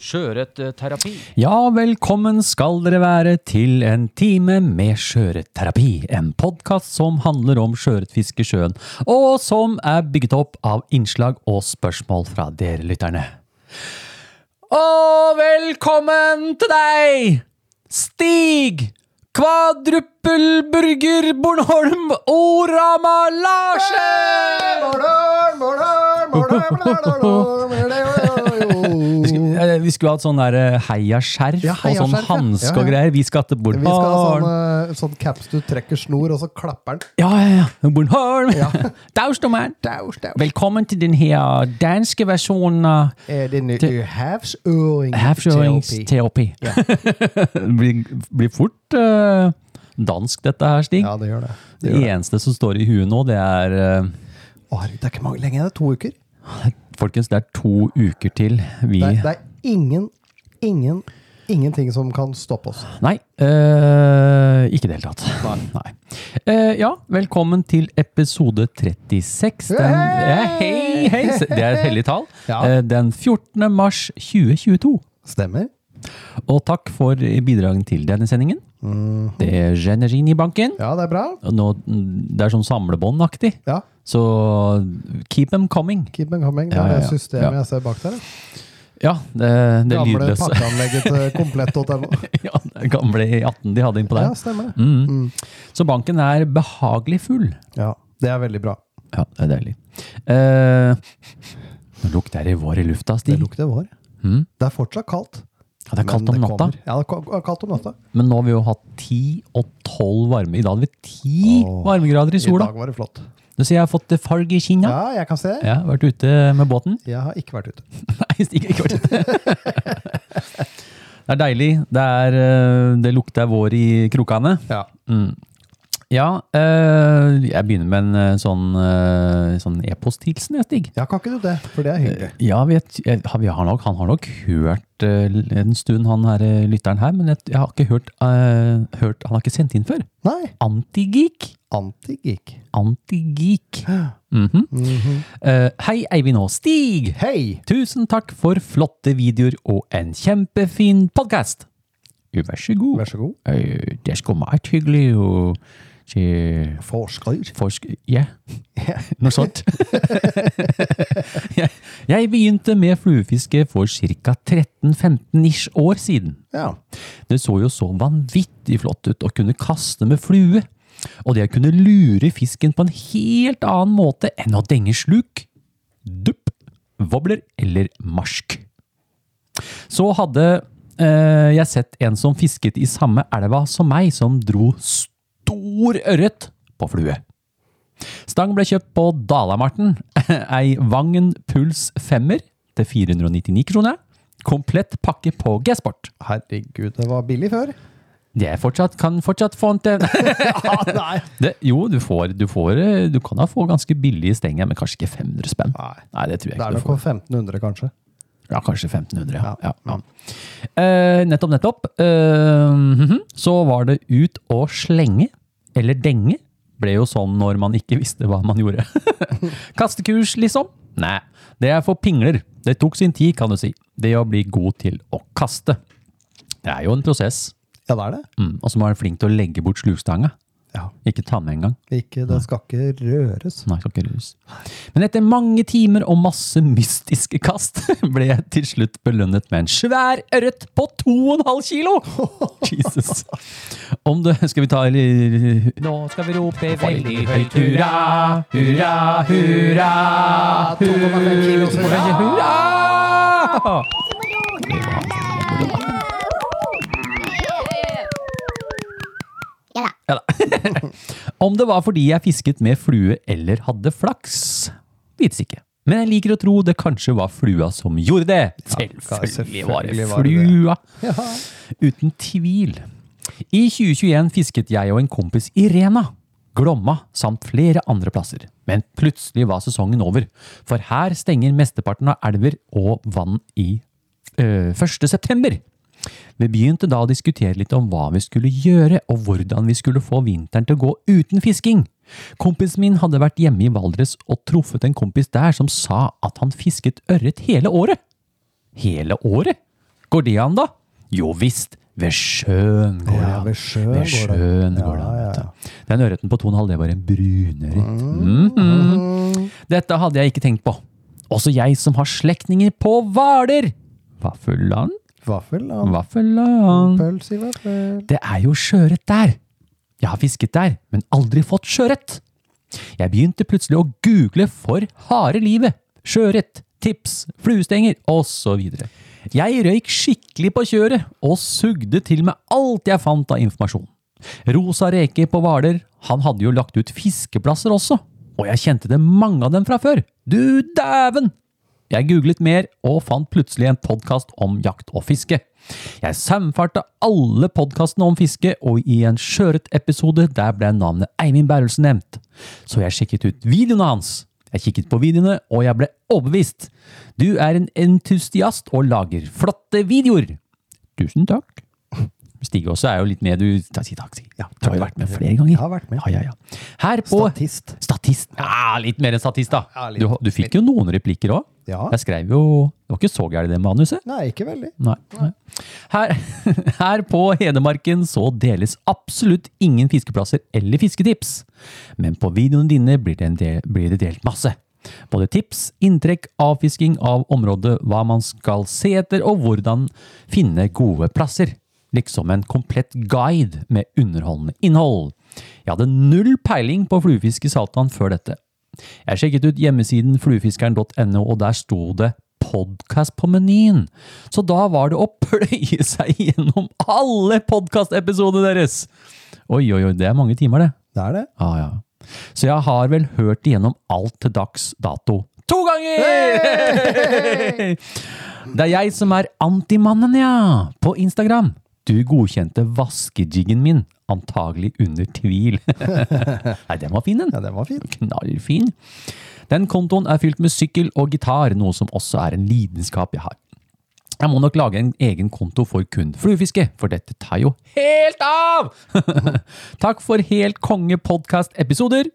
Sjøørretterapi. Ja, velkommen skal dere være til en time med sjøørretterapi. En podkast som handler om sjøørretfiske i sjøen, og som er bygget opp av innslag og spørsmål fra dere lytterne. Og velkommen til deg, Stig Kvadruppelburger Bornholm Orama Vi skulle, eh, vi skulle hatt sånn eh, heiaskjerf Ja, og sånn hanske og greier. Vi skal til Vi skal ha Bornholm. sånn, eh, sånn caps du trekker snor, og så klapper den. Ja, ja, ja. Bornholm. Ja. Daus, daus. Velkommen til den her danske versjonen av Er det ny Det- havsøring havsjøingsterapi. Ja. det blir, blir fort uh, dansk, dette her, Stig. Ja, det gjør det. det det, gjør det. eneste som står i huet nå, det er uh, Å, herregud, det er ikke mange lenge, det er to uker. Folkens, det er to uker til vi Det er, det er ingen, ingen, ingenting som kan stoppe oss. Nei, eh, ikke i det hele tatt. Nei. Eh, ja, velkommen til episode 36. Den, Hei! hei, hei! Det er et hellig tall. Ja. Uh, den 14. mars 2022. Stemmer. Og takk for bidragene til denne sendingen. Mhm. Det er Generin i banken. Ja, det er bra. Nå, det er sånn samlebåndaktig. Ja, Så keep them coming. keep them coming. Det er ja, ja. systemet Ja. jeg ser bak der. Ja. Det, det Gamle lydløse. pakkeanlegget til komplett.no. ja, det gamle E18 de hadde innpå der. Ja, stemmer det. Mm. Mm. Så banken er behagelig full. Ja, det er veldig bra. Ja, det er deilig. Eh, nå lukter det vår i lufta, Det Stig. lukter vår. Mm. Det er fortsatt kaldt. Ja, det er kaldt om natta. Ja, det er kaldt om natta. men nå har vi jo hatt 10 og 12 varme. I dag hadde vi 10 varmegrader i sola. I dag var det flott. Du sier jeg har fått farge i kinna. Ja, jeg kan se. Ja, vært ute med båten. Jeg har ikke vært ute. Nei, ikke, ikke vært ute. Det er deilig. Det, er, eh, det lukter vår i krokene. Ja. Mm. Ja, øh, jeg begynner med en eh, sånn, øh, sånn e-posthilsen, jeg, Stig. ja, kan ikke du det? For det er hyggelig. Ja, vet, jeg, har- nok, han har nok hørt øh, en stund, han her lytteren her, men jeg, jeg har ikke hørt, hørt Han har ikke sendt inn før. Nei, Antigeek. antigeek. Antigeek. Mm -hmm. mm -hmm. uh, hei, Eivind og Stig. Hei! Tusen takk for flotte videoer og en kjempefin podkast. Vær så god. Vær så god. Uh, det skal vært hyggelig å se Forsker. Forsk... Ja, noe sånt. jeg, begynte med fluefiske for ca. 13-15 år siden. Ja. Det så jo så vanvittig flott ut å kunne kaste med flue. Og det å kunne lure fisken på en helt annen måte enn å denge sluk, dupp, wobbler eller marsk. Så hadde eh, jeg sett en som fisket i samme elva som meg, som dro stor ørret på flue. Stang ble kjøpt på Dalamarten, ei Vangen Puls femmer til 499 kroner. Komplett pakke på G-sport. Herregud, det var billig før. Det fortsatt, kan fortsatt få en til. Det, jo, du får, du får Du kan da få ganske billige stenger, men kanskje ikke 500 spenn. Nei. Nei, det tror jeg Det er nok på 1500, kanskje. Ja, kanskje 1500, ja. Ja. ja, ja. Eh, nettopp, nettopp. Eh, mhm. så var det ut og slenge, eller denge. Ble jo sånn når man ikke visste hva man gjorde. Kastekurs, liksom? Nei, det er for pingler. Det tok sin tid, kan du si. Det å bli god til å kaste. Det er jo en prosess. Ja, det er det. Mm. Og så må du være flink til å legge bort slukstanga. Ja. Ikke ta med engang. Ikke, det skal ikke røres. Nei, skal ikke røres. Men etter mange timer og masse mystiske kast, ble jeg til slutt belønnet med en svær ørret på 2,5 kilo! Jesus. Om det Skal vi ta eller Nå skal vi rope veldig høyt hurra, hurra, hurra! 2,5 kilos hurra! hurra! Ja da. Om det var fordi jeg fisket med flue eller hadde flaks, vites ikke. Men jeg liker å tro det kanskje var flua som gjorde det. Selvfølgelig var det selvfølgelig var det det. flua. Ja. Uten tvil. I 2021 fisket jeg og en kompis Irena. Glomma samt flere andre plasser. Men plutselig var sesongen over, for her stenger mesteparten av elver og vann i øh, 1. september. Vi begynte da å diskutere litt om hva vi skulle gjøre, og hvordan vi skulle få vinteren til å gå uten fisking. Kompisen min hadde vært hjemme i Valdres og truffet en kompis der som sa at han fisket ørret hele året. Hele året? Går det an, da? Jo visst, ved sjøen går det Ja, ved sjøen Ved sjøen går det an. Ja, ja. Den ørreten på 2,5, det var en brunørret. Mhm. Dette hadde jeg ikke tenkt på. Også jeg som har slektninger på Hvaler! Vaffelland? Vaffelland. Vaffelland. Pølse i vaffel. Det er jo sjøørret der. Jeg har fisket der, men aldri fått sjøørret. Jeg begynte plutselig å google for harde livet. Sjøørret, tips, fluestenger osv. Jeg røyk skikkelig på kjøret og sugde til meg alt jeg fant av informasjon. Rosa reker på Hvaler, han hadde jo lagt ut fiskeplasser også, og jeg kjente det mange av dem fra før. Du dæven! Jeg googlet mer og fant plutselig en podkast om jakt og fiske. Jeg saumfarte alle podkastene om fiske, og i en sjøørretepisode der ble navnet Eivind Bærelsen nevnt. Så jeg sjekket ut videoene hans. Jeg kikket på videoene, og jeg ble overbevist. Du er en entusiast og lager flotte videoer. Tusen takk. Stig også er jo litt med, du Ta- Si takk, si. Ja, du har jo vært med flere Jeg ganger. har vært med. Ja, ja, ja. Her på Statist. Statist. Ja, litt mer enn statist, da. Ja, litt. du, du fikk jo noen replikker òg. Ja. Jeg skrev jo Det var ikke så gærent, det manuset. Nei, ikke veldig. Nei. nei. Her, her på Hedmarken så deles absolutt ingen fiskeplasser eller fisketips. Men på videoene dine blir det, en del, blir det delt masse. Både tips, inntrekk, avfisking av området, hva man skal se etter, og hvordan finne gode plasser. Liksom en komplett guide med underholdende innhold. Jeg hadde null peiling på fluefiske i Saltvann før dette. Jeg sjekket ut hjemmesiden fluefiskeren.no, og der sto det podkast på menyen. Så da var det å pløye seg gjennom alle podkastepisodene deres! Oi, oi, oi, det er mange timer, det. Det er det. Ja, ja. Så jeg har vel hørt igjennom alt til dags dato. To ganger! Det er jeg som er antimannen, ja. På Instagram. Du godkjente vaskejiggen min. Antagelig under tvil. Nei, den var fin, den. Ja, den var fin. Knallfin. Den kontoen er fylt med sykkel og gitar, noe som også er en lidenskap jeg har. Jeg må nok lage en egen konto for kun fluefiske, for dette tar jo helt av! Takk for helt konge podcast-episoder.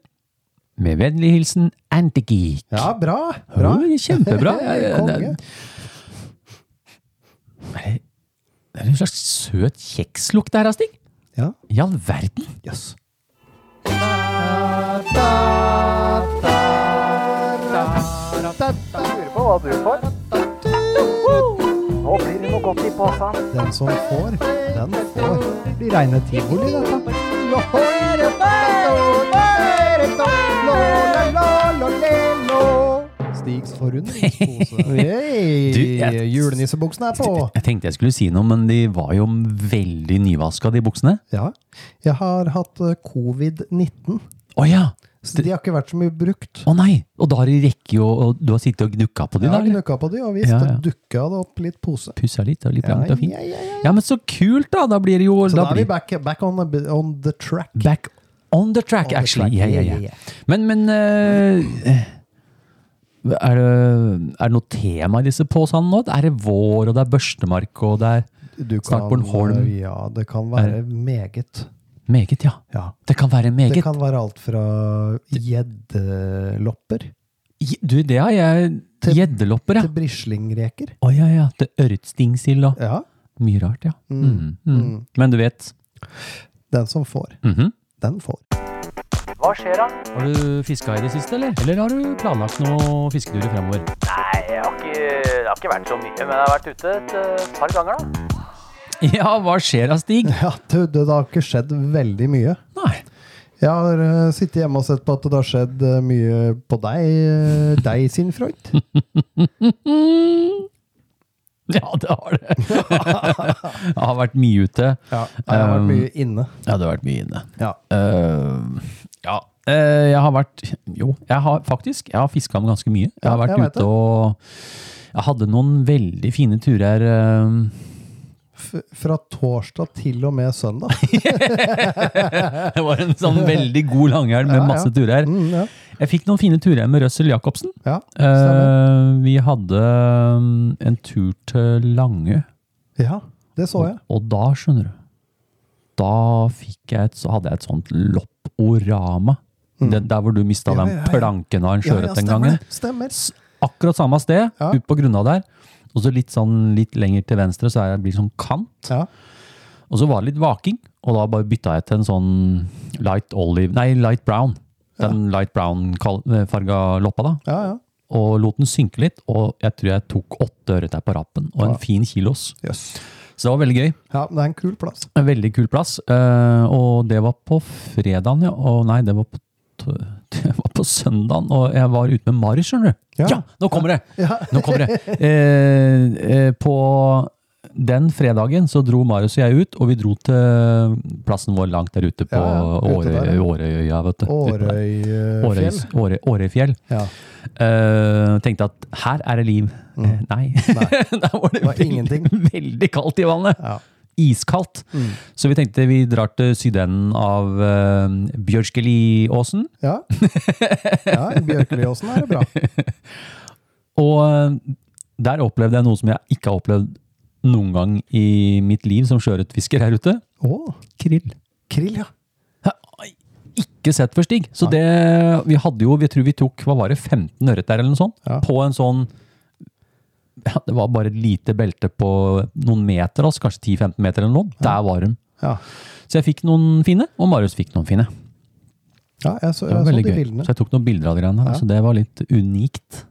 Med vennlig hilsen Antigeek. Ja, bra. Bra. Oh, kjempebra. Konge. Det er en slags søt kjekslukt der, Stig. Ja. I all verden. Jøss. Lurer på hva du får. Nå blir det noe godt i posen. Den som får, den får. Det blir reine tivoli, dette. Stigs forundringspose. Hey, jeg- Julenissebuksene er på. Jeg tenkte jeg skulle si noe, men de var jo veldig nyvaska, de buksene. Ja. Jeg har hatt eh, covid-19, Oh, ja! så de har ikke vært så mye brukt. Å nei! Og da har de rekke og Du har sittet og gnukka på de eller? gnukka på de, og visst Ja, ja, ja. dukka det opp litt pose. Pussa litt, og litt Ja, ja, ja, ja. Ja, men så kult, da! Da blir det jo Så da da er vi back, back on, the, on the track. back on the track, On the actually. track, Ja, ja, yeah, ja. yeah, yeah. Men, men eh, er, det, er det noe tema i disse posene nå? Er det vår, og det er børstemark, og det er Du Snart Bornholm. eh, Ja, det kan være meget. Meget, ja. Ja. Det kan være Det kan være alt fra gjeddelopper Du, det har jeg Gjeddelopper, ja. til brislingreker. Å ja, ja. Til ørretstingsild og Ja, mye rart, ja. Mm, Mm, mm. mm. Men du vet den som får, -hmm. den får. Hva skjer da? Har du fiska i det siste, eller? Eller har du planlagt noen fisketurer fremover? Nei, jeg har ikke, det har ikke vært så mye, men jeg har vært ute et eh, par ganger da. Ja, hva skjer da, Stig? Ja, du, det har ikke skjedd veldig mye. Nei. Jeg har uh, sittet hjemme og sett på at det har skjedd uh, mye på deg, uh, deg sin Freud. Ja, det har det. Jeg har vært mye ute. Ja, jeg har vært Um, mye inne. Ja, det har vært mye inne. Ja. Eh, ja, eh, jeg har vært Jo, jeg har faktisk Jeg har fiska med ganske mye. Jeg har vært jeg ute og Jeg hadde noen veldig fine turer. eh, fra torsdag til og med søndag. Det var en sånn veldig god langhelg med masse turer. Mm. Jeg fikk noen fine turer med Russell Jacobsen. Eh, vi hadde en tur til Langø, Ja, det så jeg. og da, skjønner du, da fikk jeg et, så hadde jeg et sånt lopporama. Det, der hvor du mista Mm. Ja, den planken av en sjøørret den gangen. Stemmer. Akkurat samme sted, Ja. ut på grunna der. Og så litt sånn litt lenger til venstre, så er det, blir det sånn kant. Ja. Og så var det litt vaking, og da bare bytta jeg til en sånn light olive, nei, light brown. Den light brown-farga loppa da. ja, ja. Og lot den synke litt, og jeg tror jeg tok åtte ørret på rappen, og en fin kilos. Jøss. Så det var veldig gøy. Ja, det er en kul plass. En veldig kul plass. eh, og det var på fredagen, ja. Og nei, det var på, det var på søndagen, og jeg var ute med Marius, skjønner du. Ja. Ja, nå kommer det! Nå kommer det. Eh, eh, på den fredagen så dro Marius og jeg ut, og vi dro til plassen vår langt der ute på Ja, Åre- der, ja. Årøya, vet du. Årøyfjell. Åre- Årøyfjell. Ja. Uh, tenkte at her er det liv. Eh, nei. Der var det, det var veldig, ingenting. veldig kaldt i vannet. Ja. Iskaldt. Mm. Så vi tenkte vi drar til sydenden av uh, Bjørskeliåsen. Ja. ja Bjørkeliåsen er det bra. Og eh, der opplevde jeg noe som jeg ikke har opplevd noen gang i mitt liv som sjøørretfisker her ute. Å, Krill. krill, ja. Jeg har Ikke sett før, Stig. Så det, vi hadde jo, vi tror vi tok, hva var det, 15 ørret der eller noe sånt? Ja. På en sånn, ja, det var bare et lite belte på noen meter, altså kanskje 10-15 meter eller noe. Der var de. Ja, Så jeg fikk noen fine, og Marius fikk noen fine. ja jeg så, Det var jeg så de gøy. bildene. Så jeg tok noen bilder av de greiene her, Ja. så det var litt unikt.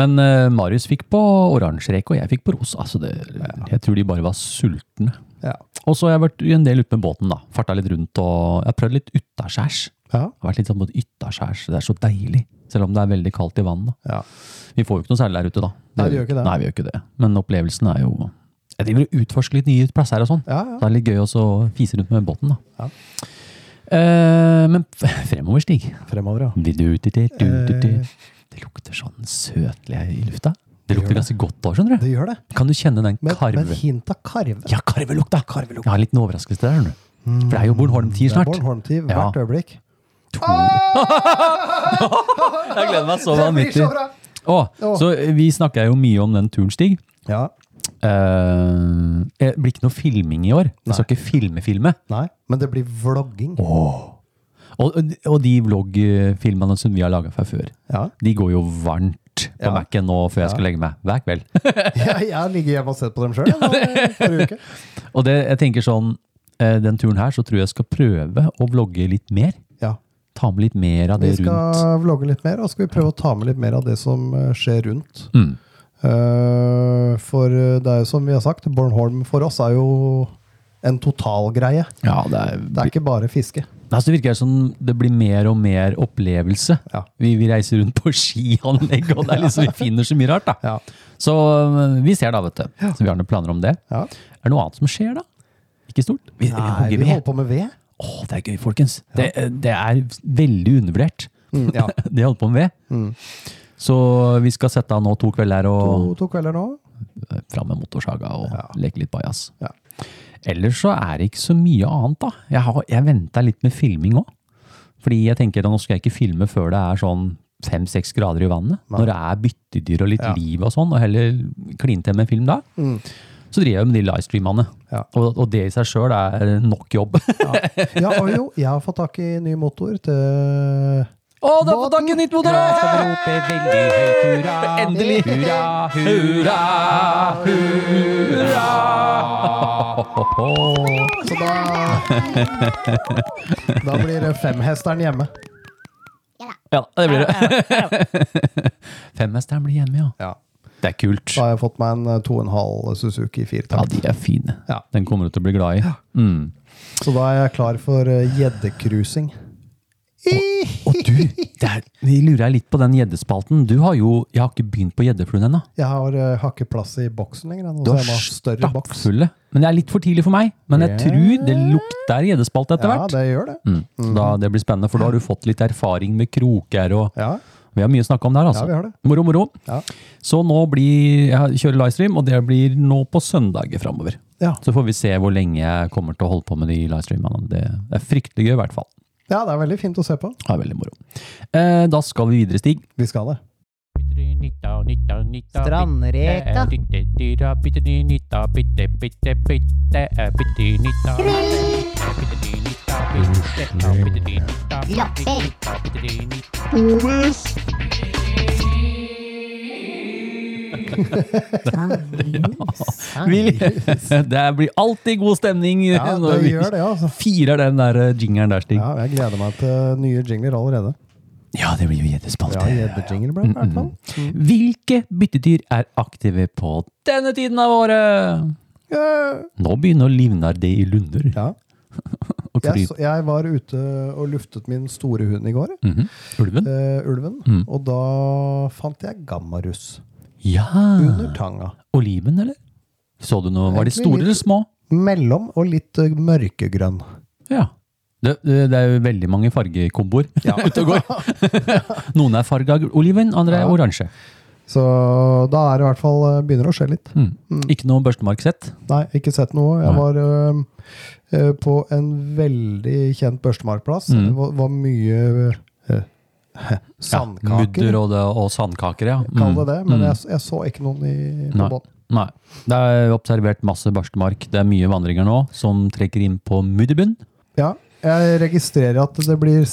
Men uh, Marius fikk på oransje reke, og jeg fikk på rosa. Altså det, jeg tror de bare var sultne. Ja. Og så har jeg vært en del ute med båten, da. Farta litt rundt, og jeg har prøvd litt utaskjærs. Ja. Har vært litt sånn på utaskjærs. Det er så deilig. Selv om det er veldig kaldt i vannet. ja. Vi får jo ikke noe særlig der ute, da. Nei, vi gjør ikke det. Nei, vi gjør ikke det. Men opplevelsen er jo Jeg driver og utforsker litt nye plasser og sånn. Ja, ja. Det er litt gøy å fise rundt med båten, da. Ja. Eh, men fremover, Stig. Fremover, ja. Eh. Det lukter sånn søtlig i lufta. Det lukter ganske godt òg, skjønner du. Det gjør det. Kan du kjenne den Med, karve... med et hint av karve. Ja, karvelukta! karvelukta. Jeg har en liten overraskelse der, skjønner du. For det er jo Bornholm-tid Det er snart. Bornholm-tid Ja. hvert øyeblikk. Jeg gleder meg så vanvittig. Å. så vi snakker jo mye om den turen, Stig. Ja. Uh, det blir ikke noe filming i år. Vi skal ikke filme-filme. Nei, men det blir vlogging. Og, og de vloggfilmene som vi har laga fra før, Ja. de går jo varmt på Ja. Mac-en nå før jeg Ja. skal legge meg. Hver kveld. Jeg, jeg ligger hjemme og sett på dem sjøl forrige uke. Og det, jeg tenker sånn, eh, den turen her så tror jeg skal prøve å vlogge litt mer. Ja. Ta med litt mer av det rundt. Vi skal vlogge litt mer, og skal vi prøve å ta med litt mer av det som eh, skjer rundt. Mm. Uh, for det er jo som vi har sagt, Bornholm for oss er jo en totalgreie. Ja, det, er, Det er ikke bare fiske. Altså, det virker som det blir mer og mer opplevelse. Ja. Vi, vi reiser rundt på skianlegg, og det er liksom, vi finner så mye rart. Ja. Så øh, vi ser da, vet du. Så vi har noen planer om det. Ja. Er det noe annet som skjer da? Ikke stort? Vi, Nei, vi, vi holder på med ved. Åh, det er gøy, folkens. Det, det er veldig undervurdert. Mm, ja. det jeg holder på med. Mm. Så vi skal sette av nå to kvelder To, og to kvelder nå. fram med motorsaga og leke litt bajas. Ja. Ellers så er det ikke så mye annet, da. Jeg, har, jeg venta litt med filming òg. Fordi jeg tenker at nå skal jeg ikke filme før det er sånn fem-seks grader i vannet. Nei. Når det er byttedyr og litt Ja. liv og sånn, og heller kline til med film da. Mm. Så driver jeg med de livestreamene. Ja. Og, og det i seg sjøl er nok jobb. Ja. ja, og jo, jeg har fått tak i ny motor til Å, da får fått tak nytt motor! Ja, så vi roper veldig høyt hurra. Endelig! Hurra, hurra, hurra! Så da Da blir det femhesteren hjemme. Ja, det blir det. Femhesteren blir hjemme, ja. Ja. Det er kult. Da har jeg fått meg en eh, 2,5 Suzuki 4 Ja, de er fine. Ja. Den kommer du til å bli glad i. Mm. Så da er jeg klar for eh, gjeddecruising. Og du, der, er, lurer litt på den gjeddespalten. Du har jo Jeg har ikke begynt på gjeddefluen ennå. Jeg har, uh, har ikke plass i boksen lenger. Nå, Du har større boks. Men det er litt for tidlig for meg. Men jeg tror det lukter gjeddespalte etter hvert. Ja, det gjør det. Mm. Så da, det blir spennende, for da har du fått litt erfaring med kroker og Ja, Vi har mye å snakke om der, altså. Ja, vi har det. Moro, moro. Ja. Så nå blir Jeg kjører livestream, og det blir nå på søndager framover. Ja. Så får vi se hvor lenge jeg kommer til å holde på med de livestreamene. Det er fryktelig gøy, i hvert fall. Ja, det er veldig fint å se på. Det er veldig moro. Eh, da skal vi videre, Stig. Vi skal det. Strandreka. Vi, det blir alltid god stemning Ja, når vi gjør det, altså. firer den der eh, jingeren der, Stig. Ja, jeg gleder meg til nye jingler allerede. Ja, det blir jo Ja, gjeddespalte. gjeddejingle ble det i hvert fall. Hvilke byttedyr er aktive på denne tiden av året? Yeah. Nå begynner livnarde i lunder Ja. Jeg, jeg var ute og luftet min store hund i går, Mhm. Ulven? Uh, ulven, Mm. og da fant jeg gammarus Ja. under tanga. Oliven, eller? Så du noe? Var de store eller små? Mellom og litt eh, mørkegrønn. Ja. Det, det det er jo veldig mange fargekomboer ute og går. Noen er farga oliven, andre er Ja. oransje. Så da er det i hvert fall eh, begynner å skje litt. Mm. Ikke noe børstemarksett? Nei, ikke sett noe. Jeg var uh, på en veldig kjent børstemarkplass. Mm. Det var, var mye øh, Ja, mudder og, det, og sandkaker, ja. kall det det. Men Mm. jeg, jeg så ikke noen i, på båten. Nei. Det er observert masse børstemark. Det er mye vandringer nå som trekker inn på mudderbunn. Ja, jeg registrerer at det blir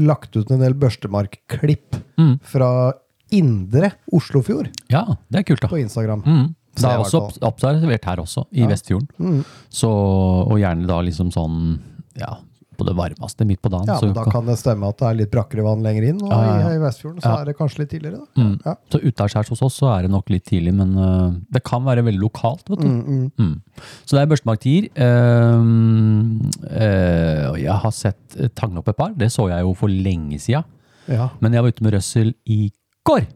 lagt ut en del børstemarkklipp Mm. fra indre Oslofjord Ja, det er kult, da. på Instagram. Mm. Det er også observert her også, i Ja. Vestfjorden. Mm. Så, og gjerne da liksom sånn, ja, på det varmeste midt på dagen. Ja, men da kan det stemme at det er litt brakkere vann lenger inn, og Ja, ja, ja. i, Vestfjorden så er det kanskje litt tidligere. Da. mm. Ja. så utaskjærs hos oss så er det nok litt tidlig, men uh, det kan være veldig lokalt, vet du. Mm, mm. Mm. Så det er børstemarktier. Um, Uh, og jeg har sett tanglopp et par, det så jeg jo for lenge siden. Ja. Men jeg var ute med Røssel i går.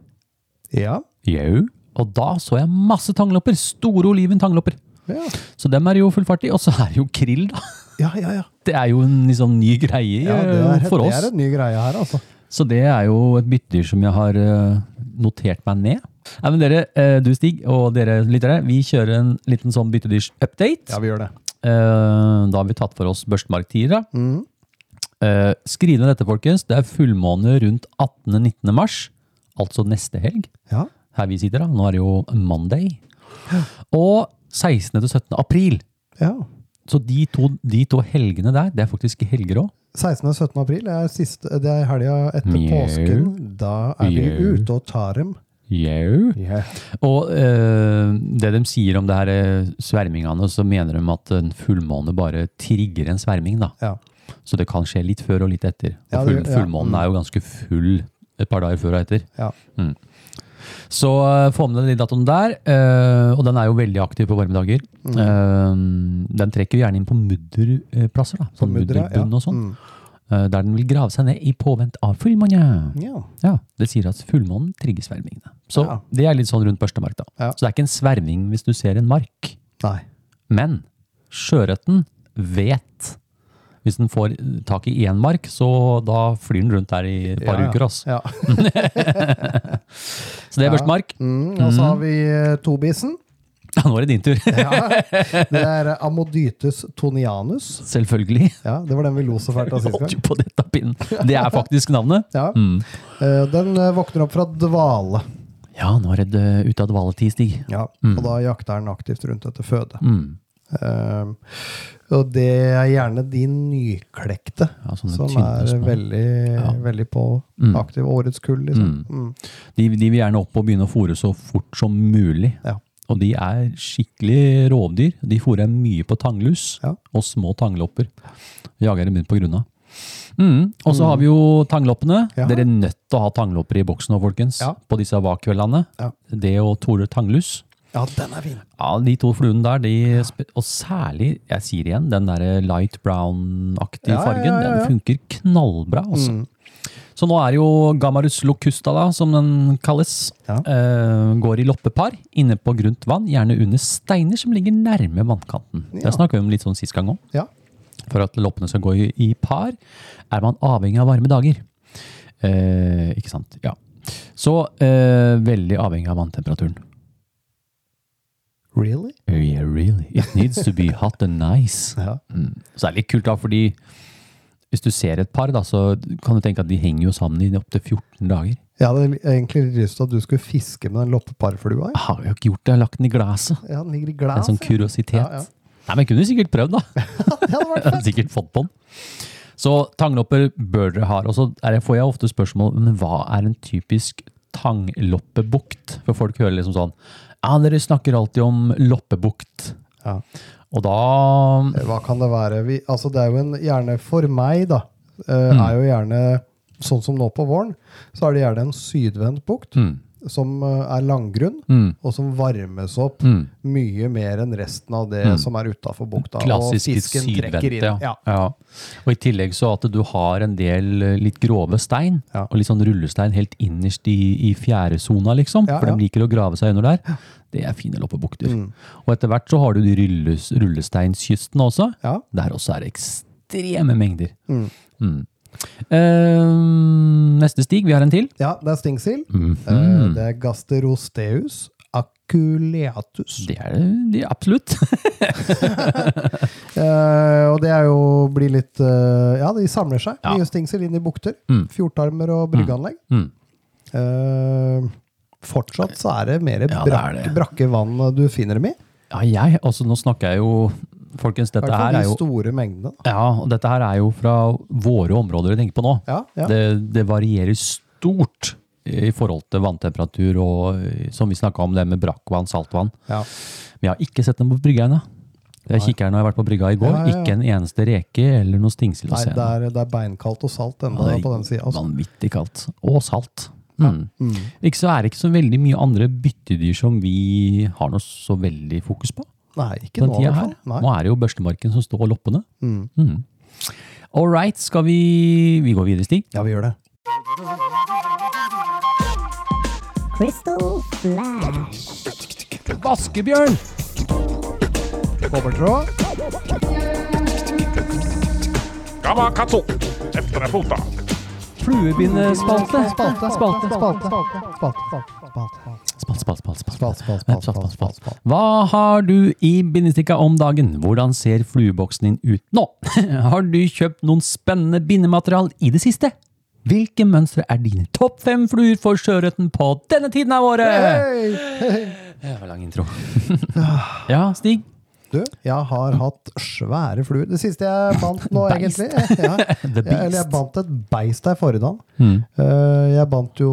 Ja. Jau. Og da så jeg masse tanglopper. Store oliven tanglopper. Ja. Så dem er det jo full fart i. Og så er det jo krill, da. Ja, ja, ja. Det er jo en liksom ny greie ja det, eh, er, for det er en ny greie her, altså. Så det er jo et byttedyr som jeg har eh, notert meg ned. Nei, men dere, eh, du Stig, og dere lyttere, vi kjører en liten sånn byttedyrs-update. Ja, vi gjør det. Eh, da har vi tatt for oss børstemarktiere. Mm. Skriv ned dette, folkens. Det er fullmåne rundt 18.-19. mars, altså neste helg. Ja. Her vi sitter, da. Nå er det jo Monday. Og 16. til 17. april. ja. Så de to, de to helgene der, det er faktisk helger òg. 16. og 17. april er, siste, det er helga etter Mjau. påsken. Da er vi ute og tar dem. Yeah. Og eh, det de sier om det her eh, svermingene, så mener de at en fullmåne bare trigger en sverming. da. Ja. Så det kan skje litt før og litt etter. Og full, fullmånen Mm. er jo ganske full et par dager før og etter. Ja. Så eh, få med deg de datoene der. eh, og den er jo veldig aktiv på varme dager. Mm. Eh, den trekker jo gjerne inn på mudderplasser. da. Sånn mudder, ja. og sånn. Mm. der den vil grave seg ned i påvent av fullmåne. Ja. Ja, Det sier at fullmånen trigger svermingene. Så Ja. det er litt sånn rundt børstemark. da. Så det er ikke en sverming hvis du ser en mark. Nei. Men sjøørreten vet Hvis den får tak i én mark, så da flyr den rundt der i et par Ja, uker. ass. Ja. Så det er børstmark. Mm, og så har vi eh, tobisen. Ja, nå er det din tur. Ja. Det er Amodytes tonianus. Selvfølgelig. Ja, Det var den vi lo så fælt av sist gang. på dette pinnen. Det er faktisk navnet. Ja. Mm. Eh, Den eh, våkner opp fra dvale. Ja, nå er det ute av dvaletid, Stig. Ja. Mm. Og da jakter den aktivt rundt etter føde. Mm. Eh, og det er gjerne de nyklekte Ja, som er veldig, Ja. veldig på Mm. aktiv. Årets kull, liksom. Mm. De, de vil gjerne opp og begynne å fòre så fort som mulig. Ja. Og de er skikkelig rovdyr. De fòrer mye på tanglus og små tanglopper. Jager dem rundt på grunna. Mm. Og så har vi jo tangloppene. Dere er nødt til å ha tanglopper i boksen nå, folkens. På disse vakkveldene. Det å Tore tanglus. Ja, den er fin! Ja, de to fluene der, de, og særlig, jeg sier igjen, den der light brown-aktige Ja, fargen, ja, ja, den funker knallbra. Altså. Mm. Så nå er jo Gamarus locusta, da, som den kalles, eh, går i loppepar inne på grunt vann, gjerne under steiner som ligger nærme vannkanten. Det snakket vi om litt sånn sist gang òg. Ja. For at loppene skal gå i, i par, er man avhengig av varme dager. Eh, ikke sant? Ja. Så eh, veldig avhengig av vanntemperaturen. Really? Yeah, really. It needs to be hot and nice. Ja. Mm. Så det er litt kult, da, fordi hvis du ser et par, da, så kan du tenke at de henger jo sammen i opptil 14 dager. Jeg hadde egentlig lyst til at du skulle fiske med den loppeparflua. Jeg har jo ikke gjort det, jeg har lagt den i glasset. Ja, den ligger i En sånn kuriositet. Ja, ja. Nei, men kunne du sikkert prøvd, da. Det hadde vært Jeg sikkert fått på den. Så tanglopper bør dere ha. Og så får jeg ofte spørsmål men hva er en typisk tangloppebukt? For folk hører liksom sånn Ja, dere snakker alltid om loppebukt. Ja. Og da Hva kan det være? Vi, altså det er jo en, gjerne for meg, da, uh, Mm. er jo gjerne sånn som nå på våren, så er det gjerne en sydvendt bukt mm, som eh, er langgrunn, mm, og som varmes opp mm. mye mer enn resten av det Mm. som er utafor bukta. Klassisk og fisken trekker sydvendte. inn. Ja. Ja. Ja. Og i tillegg så at du har en del eh, litt grove stein, og litt sånn rullestein helt innerst i, i fjæresona, liksom. For de liker å grave seg under der. Det er fine loppebukter. Mm. Og etter hvert så har du de rulles, rullesteinskystene også. Ja. Der også er det ekstreme mengder. Mm. Mm. Eh, neste stig, vi har en til. ja, det er stingsild. Mm -hmm. uh, det er gasterosteus aculeatus. Det er det absolutt. uh, og det er jo blir litt eh, Ja, de samler seg. Ja. Mye stingsild inn i bukter. Mm. Fjortarmer og bryggeanlegg. Mm. Eh, fortsatt så er det mer Ja, brak, brakke vann du finner dem i. Ja, jeg, altså nå snakker jeg jo Folkens, dette her er de jo store mengdene. Ja, og dette her er jo fra våre områder jeg tenker på nå. Ja, ja. Det, det varierer stort i forhold til vanntemperatur og som vi snakka om det med brakkvann, saltvann. Ja. Men jeg har ikke sett dem på brygga ennå. Jeg kikker her når jeg har vært på brygga i går. Ja, ja, ja. Ikke en eneste reke eller noe stingsild å se. det er, det er beinkaldt og salt ennå Ja, på den sida. Altså. Vanvittig kaldt. Og salt. Mm. Mm. Ikke så er det ikke så veldig mye andre byttedyr som vi har noe så veldig fokus på. Nei, ikke nå i hvert fall. Nå er det jo børstemarken som står loppene. Mm. Mm. All right, skal vi Vi går videre, Stig. Ja, vi gjør det. Crystal Flash. Vaskebjørn! Kobbertråd. Gamakatsu. Efter deg fota. Fluebindespalte. Spalte, Spalte. spalte, spalte, spalte, spalte, spalte. Hva har du i bindestikka om dagen? Hvordan ser flueboksen din ut nå? Har du kjøpt noen spennende bindematerial i det siste? Hvilke mønstre er dine topp fem fluer for sjøørreten på denne tiden av året? Hey! Det var lang intro. ja, Stig? Du, jeg har hatt svære fluer. Det siste jeg bandt nå, Beist. egentlig ja. Jeg, Eller jeg bandt et beist her forrige dag. Mm. Jeg bandt jo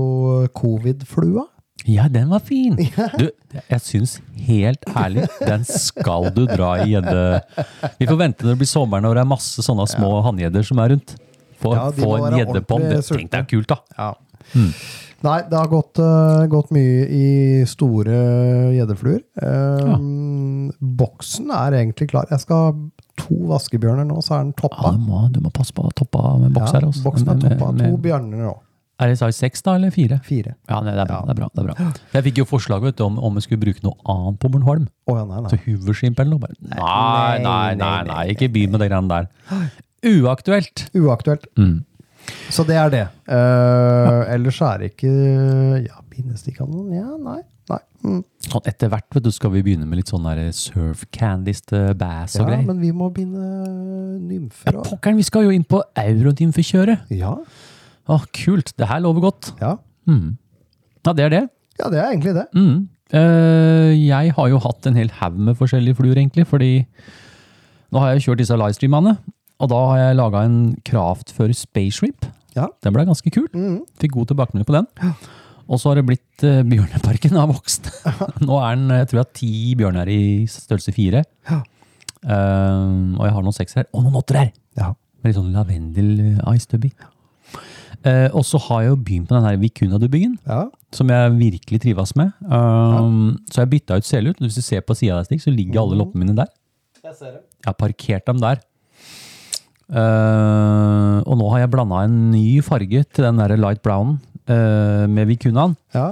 covid-flua. Ja, den var fin. Du, jeg syns helt ærlig, den skal du dra i gjedde... Vi får vente når det blir sommer, og det er masse sånne små hanngjedder som er rundt. Få, Ja, få en gjedde på den. Tenk deg kult, da. Ja. Nei, det har gått, uh, gått mye i store gjeddefluer. Eh, Boksen er egentlig klar. Jeg skal ha to vaskebjørner nå, så er den Ja, du, må, du må passe på toppa med boks her. Ja, boksen er Med- toppa. med- To bjørner nå. Er det size 6 da, eller 4? 4. Ja, det er bra. Ja. det er bra, det er bra. Jeg fikk jo forslag vet du, om, om vi skulle bruke noe annet på Bornholm. Oh, ja, nei, nei. Så Hoovershrimp eller noe. Bare, nei, nei, nei, nei, nei, nei, ikke begynn med de greiene der. Uaktuelt. Uaktuelt. Mm. Så det er det. Eh, ellers er det ikke Ja, bindestikkene Ja, nei. nei. Mm. Sånn etter hvert vet du, skal vi begynne med litt sånn der surf candies til bass og Ja, greier. men vi må binde nymfer Ja, pokkeren, vi skal jo inn på Eurodymfekjøret. Ja. Å, kult. Det her lover godt. Ja. Mm. Ja, det er det. ja, det er egentlig det. Mm. Eh, jeg har jo hatt en hel haug med forskjellige fluer, egentlig, fordi nå har jeg kjørt disse livestreamene, og da har jeg laga en kraft for Space Shrimp. Ja. Den ble ganske kul. Mm. Fikk god tilbakemelding på den. Og så har det blitt uh, Bjørneparken har vokst. Nå er den, jeg tror jeg har ti bjørner i størrelse fire. Ja. Uh, og jeg har noen seks her. Og noen åtter her! Ja. Med litt sånn lavendel-ice-dubbing. Uh, og så har jeg jo begynt med den her Vicuna-dubbingen ja. som jeg virkelig trives med. Um, Så jeg bytta ut selut. Hvis du ser på sida der, Stig, så ligger alle loppene mine der. Jeg ser det. Jeg har parkert dem der. Uh, og nå har jeg blanda en ny farge til den der light brown uh, med Vicunaen. Ja.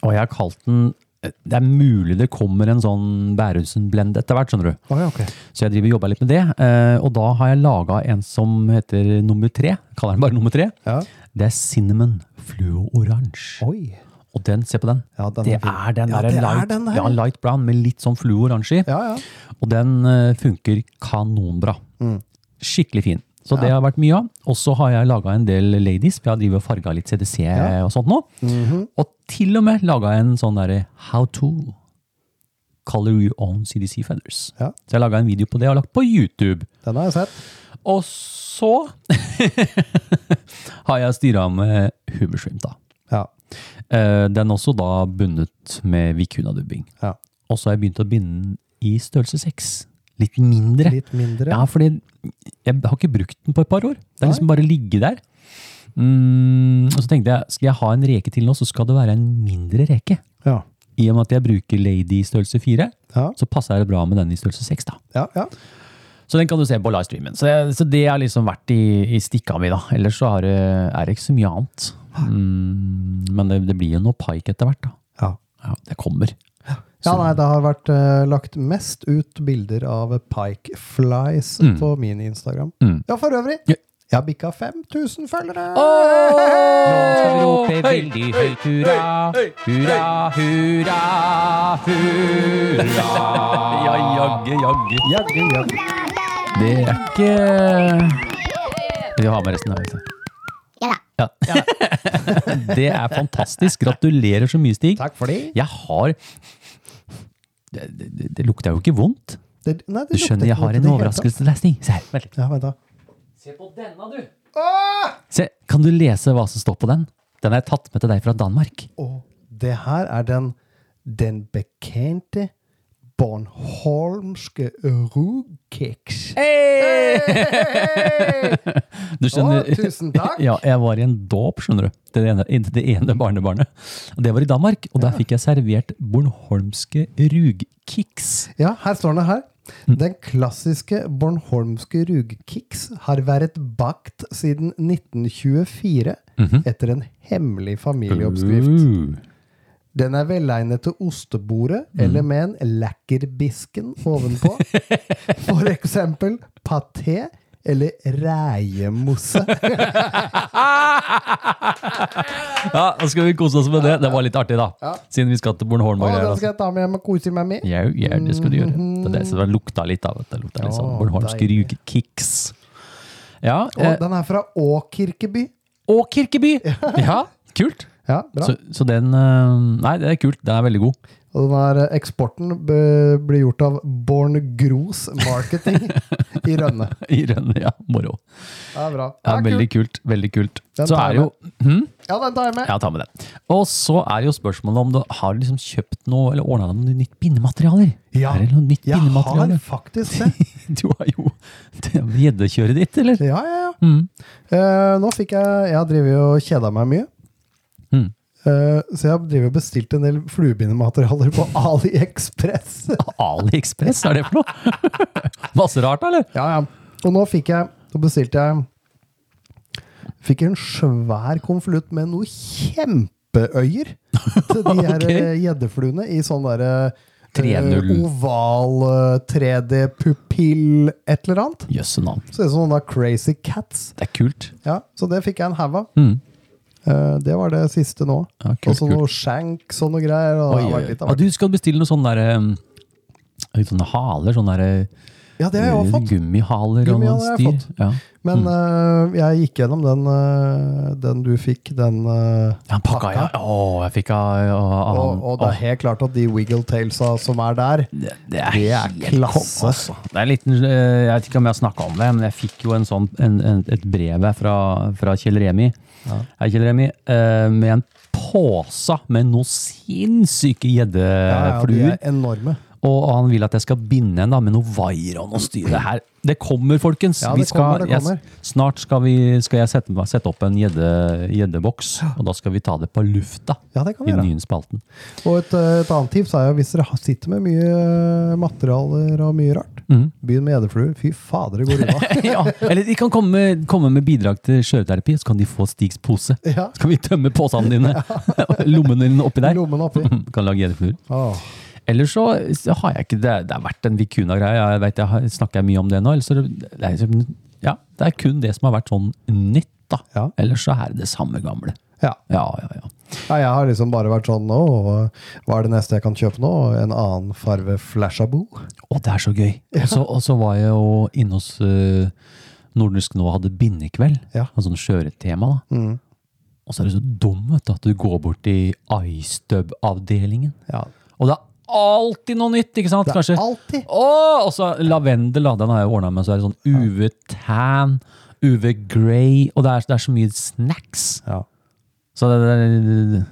Og jeg har kalt den Det er mulig det kommer en sånn Bærumsen-blend etter hvert, skjønner du. Å, okay. Så jeg driver jobber litt med det. Uh, og da har jeg laga en som heter nummer tre. Jeg Kaller den bare nummer tre. Ja. Det er cinnamon fluo oransje. Og den, se på den. Ja, den det er er den Ja, der det er light, den der. ja, light brown med litt sånn fluoransje i. Ja, ja. Og den eh, funker kanonbra. Mm. Skikkelig fin. Så det har vært mye av. Og så har jeg laga en del ladies, for jeg har drivet og farga litt CDC og sånt nå. Mhm. Og til og med laga en sånn derre how to color your own CDC feathers. Ja. Så jeg laga en video på det og lagt på YouTube. Den har jeg sett. Og så har jeg styra med Hummershrimp, da. Ja. Eh, Den er også da bundet med Vikuna-dubbing. ja. Og så har jeg begynt å binde den i størrelse 6. Litt mindre. Litt mindre. Ja, fordi jeg har ikke brukt den på et par år. Det er liksom bare ligge der. Mm, og så tenkte jeg, skal jeg ha en reke til nå, så skal det være en mindre reke. Ja. I og med at jeg bruker Lady i størrelse 4, Ja. så passer det bra med den i størrelse 6 da. Ja, ja. Så den kan du se på livestreamen. Så, så det har liksom vært i, i stikka mi, da. Ellers så har det, er det ikke så mye annet. Mm, men det, det blir jo noe pike etter hvert, da. ja. Ja, det kommer. Ja, nei, det har vært uh, lagt mest ut bilder av pike flies Mm. på min Instagram. Mm. Ja, for øvrig. Yeah. Jeg har bikka 5000 følgere! Nå skal vi rope veldig høyt hurra, hurra, hurra, hurra. Ja, jagge, jagge. Jagge, jagge. Det er ikke Vi har med resten? av her? Ja. Det er fantastisk. Gratulerer så mye, Stig. Takk for det. Jeg har det, det, det lukter jo ikke vondt. det nei, Du skjønner, jeg har en det overraskelse til lesning. Se her, vent litt. Ja, vent da. Se på denne, du! Se, kan du lese hva som står på den? Den har jeg tatt med til deg fra Danmark. Åh, det her er den, den bekjente Bornholmske rugkeks. Du skjønner, Å, tusen takk. Ja, jeg var i en dåp, skjønner du. Det ene, det ene barnebarnet. Det var i Danmark, og der fikk jeg servert bornholmske rugkiks. Ja, her står det her. Den klassiske bornholmske rugkiks har vært bakt siden 1924 etter en hemmelig familieoppskrift. Uh. Den er velegnet til ostebordet eller med en lekkerbisken ovenpå. For eksempel paté eller reiemosse. Ja, nå skal vi kose oss med det. Det var litt artig, da. Siden vi skal til Bornholm og greier. den skal jeg ta med hjem og kose meg med. Ja, ja, det skal du gjøre. Det er det som det lukta litt av. Det lukta litt sånn bornholmsk deilig. Ja. Eh, den er fra Åkirkeby. Åkirkeby! Ja, kult. Ja, bra. Så, så den eh, Nei, det er kult. Den er veldig god. Og den er, eh, eksporten be- blir gjort av Born Gros Marketing i Rønne. I Rønne, ja. Moro. Det er bra. Ja, er veldig kult. kult. Veldig kult. Den Så tar er jeg jo hm? Ja, den tar jeg med. Ja, ta med den. Og så er jo spørsmålet om du har liksom kjøpt noe, eller ordna deg noe nytt bindematerialer. Ja, Er det noe nytt Jeg har bindemateriale? faktisk det. Du har jo det er gjeddekjøret ditt, eller? Ja, ja, ja. Mm. Eh, nå fikk jeg Jeg har drevet og kjeda meg mye. Eh, så jeg har og bestilt en del fluebindematerialer på AliExpress. AliExpress, er det for noe? Masse rart, eller? ja, ja. Og nå fikk jeg nå bestilte jeg Fikk en svær konvolutt med noe kjempeøyer til de her gjeddefluene okay. i sånn derre Uh, oval uh, 3D-pupill et eller annet. Jøsse navn. Så det er sånne crazy cats. Det er kult. Ja, Så det fikk jeg en haug av. Mm. Eh, det var det siste nå. Ja, kult, og så noe shanks og noe greier. Og Oi, oi, oi. av du skal bestille noe sånn derre sånne haler, sånne derre Ja, det har jeg også fått. gummihaler og noe Gummihaler styr. Ja. Men eh, jeg gikk gjennom den, uh, den du fikk, den uh, Ja, pakka, ja. Å, jeg fikk av, Og, og det er helt klart at de wiggle tailsa som er der det, det er, Det er klasse. altså. Det er en liten, jeg vet ikke om jeg har snakka om det, men jeg fikk jo en sånn, en, en, et brev fra, fra Kjell Remi. Hei, Kjell Remi. eh, med en pose med noen sinnssyke ja, ja, de er enorme. Og han vil at jeg skal binde en da, med noe vaier og noe styr. Det, her, det kommer, folkens! Ja, Vi det skal, kommer, det kommer. Jeg, snart skal, vi, skal jeg sette, sette opp en gjedde- gjeddeboks, og da skal vi ta det på lufta. Ja, det kan I vi den gjøre. nye spalten. Og et, et annet tips er jo hvis dere sitter med mye eh, materialer og mye rart, mm. begynn med gjeddefluer. Fy fader, det går unna. ja, eller de kan komme, komme med bidrag til skjøreterapi, så kan de få Stigs pose. Ja. Så kan vi tømme posene dine, lommene dine oppi der. Lommen oppi. kan lage gjeddefluer. Åh. Ellers så, så har jeg ikke det. Det har vært en Vicuna-greie. Jeg vet jeg har, snakker jeg mye om det nå. Ellers så, det, er, liksom- ja, det er kun det som har vært sånn nytt. da. Ja. Ellers så er det det samme gamle. Ja. Ja, ja, ja. Ja, jeg har liksom bare vært sånn nå. hva er det neste jeg kan kjøpe nå? En annen farve flashaboo? Å, det er så gøy. Og så- var jeg jo inne hos uh, Nordisk nå og hadde bindekveld. Ja. En sånn skjøretema. da. Mm. Og så er det så dumt at du går bort i iStub-avdelingen. Ja. Og det er alltid noe nytt, ikke sant? Det er Kanskje. alltid. Åh, og så lavendel, da. Den har jeg ordna med. Så er det sånn UV tan, UV grey, og det er, det er så mye snacks. Ja. Så det, det, det,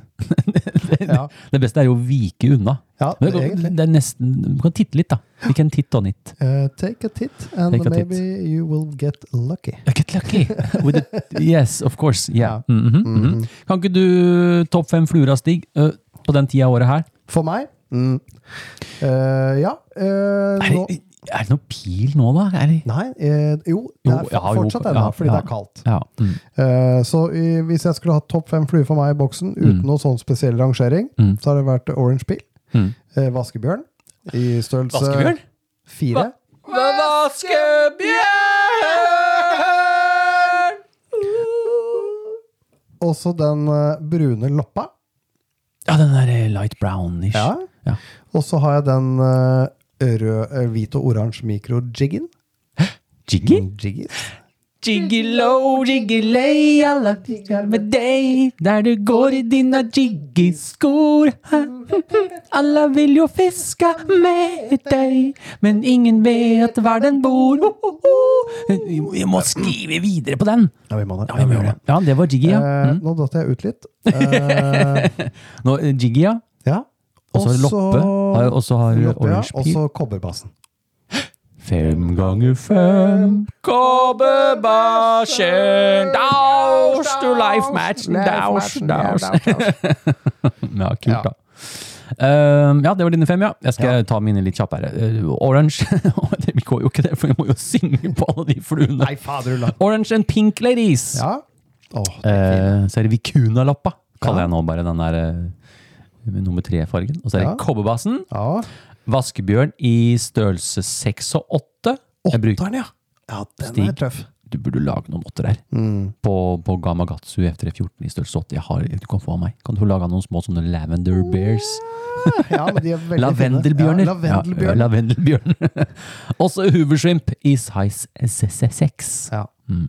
Ja. det beste er jo å vike unna. Ja, Men det, egentlig. det er nesten, Du kan titte litt, da. Vi kan titte on it. Eh, take a tit, and Take a tit. maybe you will get lucky. Get lucky! With the, Yes, of course. Yeah. Ja. Mhm, mhm. Kan ikke du topp fem fluer av Stig øh, på den tida av året her? For meg? Mm. Eh, ja. Uh, Er nå, det, er det noe pil nå, da? Er det? nei, eh, jo, det Jo, er ja, jo, fortsatt ja, ennå, fordi ja. det er kaldt. Ja. Mm. Eh, så i, hvis jeg skulle hatt topp fem fluer for meg i boksen uten noe sånn spesiell rangering, Mm. så har det vært Orange Peel, Mm. eh, Vaskebjørn, i størrelse Vaskebjørn? fire. Vaskebjørn! Også den eh, brune loppa. Ja, den der light light brownish. Ja. Ja. Og så har jeg den eh, rød, eh, hvit og oransje mikro-jiggen. Jiggy? Jiggis. Jiggy-low, jiggy-lay, alle digger med deg der du går i dine jiggy-skor. Alle vil jo fiske med deg, men ingen vet hvor den bor. Vi må- skrive videre på den. Ja, vi må det. Ja, vi må det. Ja, det var Jiggy, ja. Eh, Mm. nå datt jeg ut litt. Nå, Jiggy, ja. ja. Og så Loppe. Og så har Orange ja. Orange Og så kobberbassen. Fem ganger fem Kobberbassen Daus to life match Daus, daus Ja, kult da um, ja, det var dine fem, ja. Jeg skal ta mine litt kjappere. Uh, orange Det går jo ikke det, for jeg må jo synge på alle de fluene. Nei, fader. Orange and pink ladies. Ja. Oh, er. Eh, så er det Vicuna-lappa, kaller Ja. jeg nå bare den der eh, nummer tre-fargen. Og så er det Ja. kobberbassen. ja. Vaskebjørn i størrelse 6 og 8. Jeg bruker- Åtteren, ja. Ja, den Stig. er tøff. Du burde lage noen åtter her. Mm. På, på Gamagatsu F314 i størrelse 8. Jeg har, du kan få av meg. Kan du lage noen små sånne lavender bears? Ja, men de er veldig Lavendelbjørner. fine. Ja, lavendelbjørn. Ja, lavendelbjørn. Også hoovershrimp i size 6. Ja. Mm.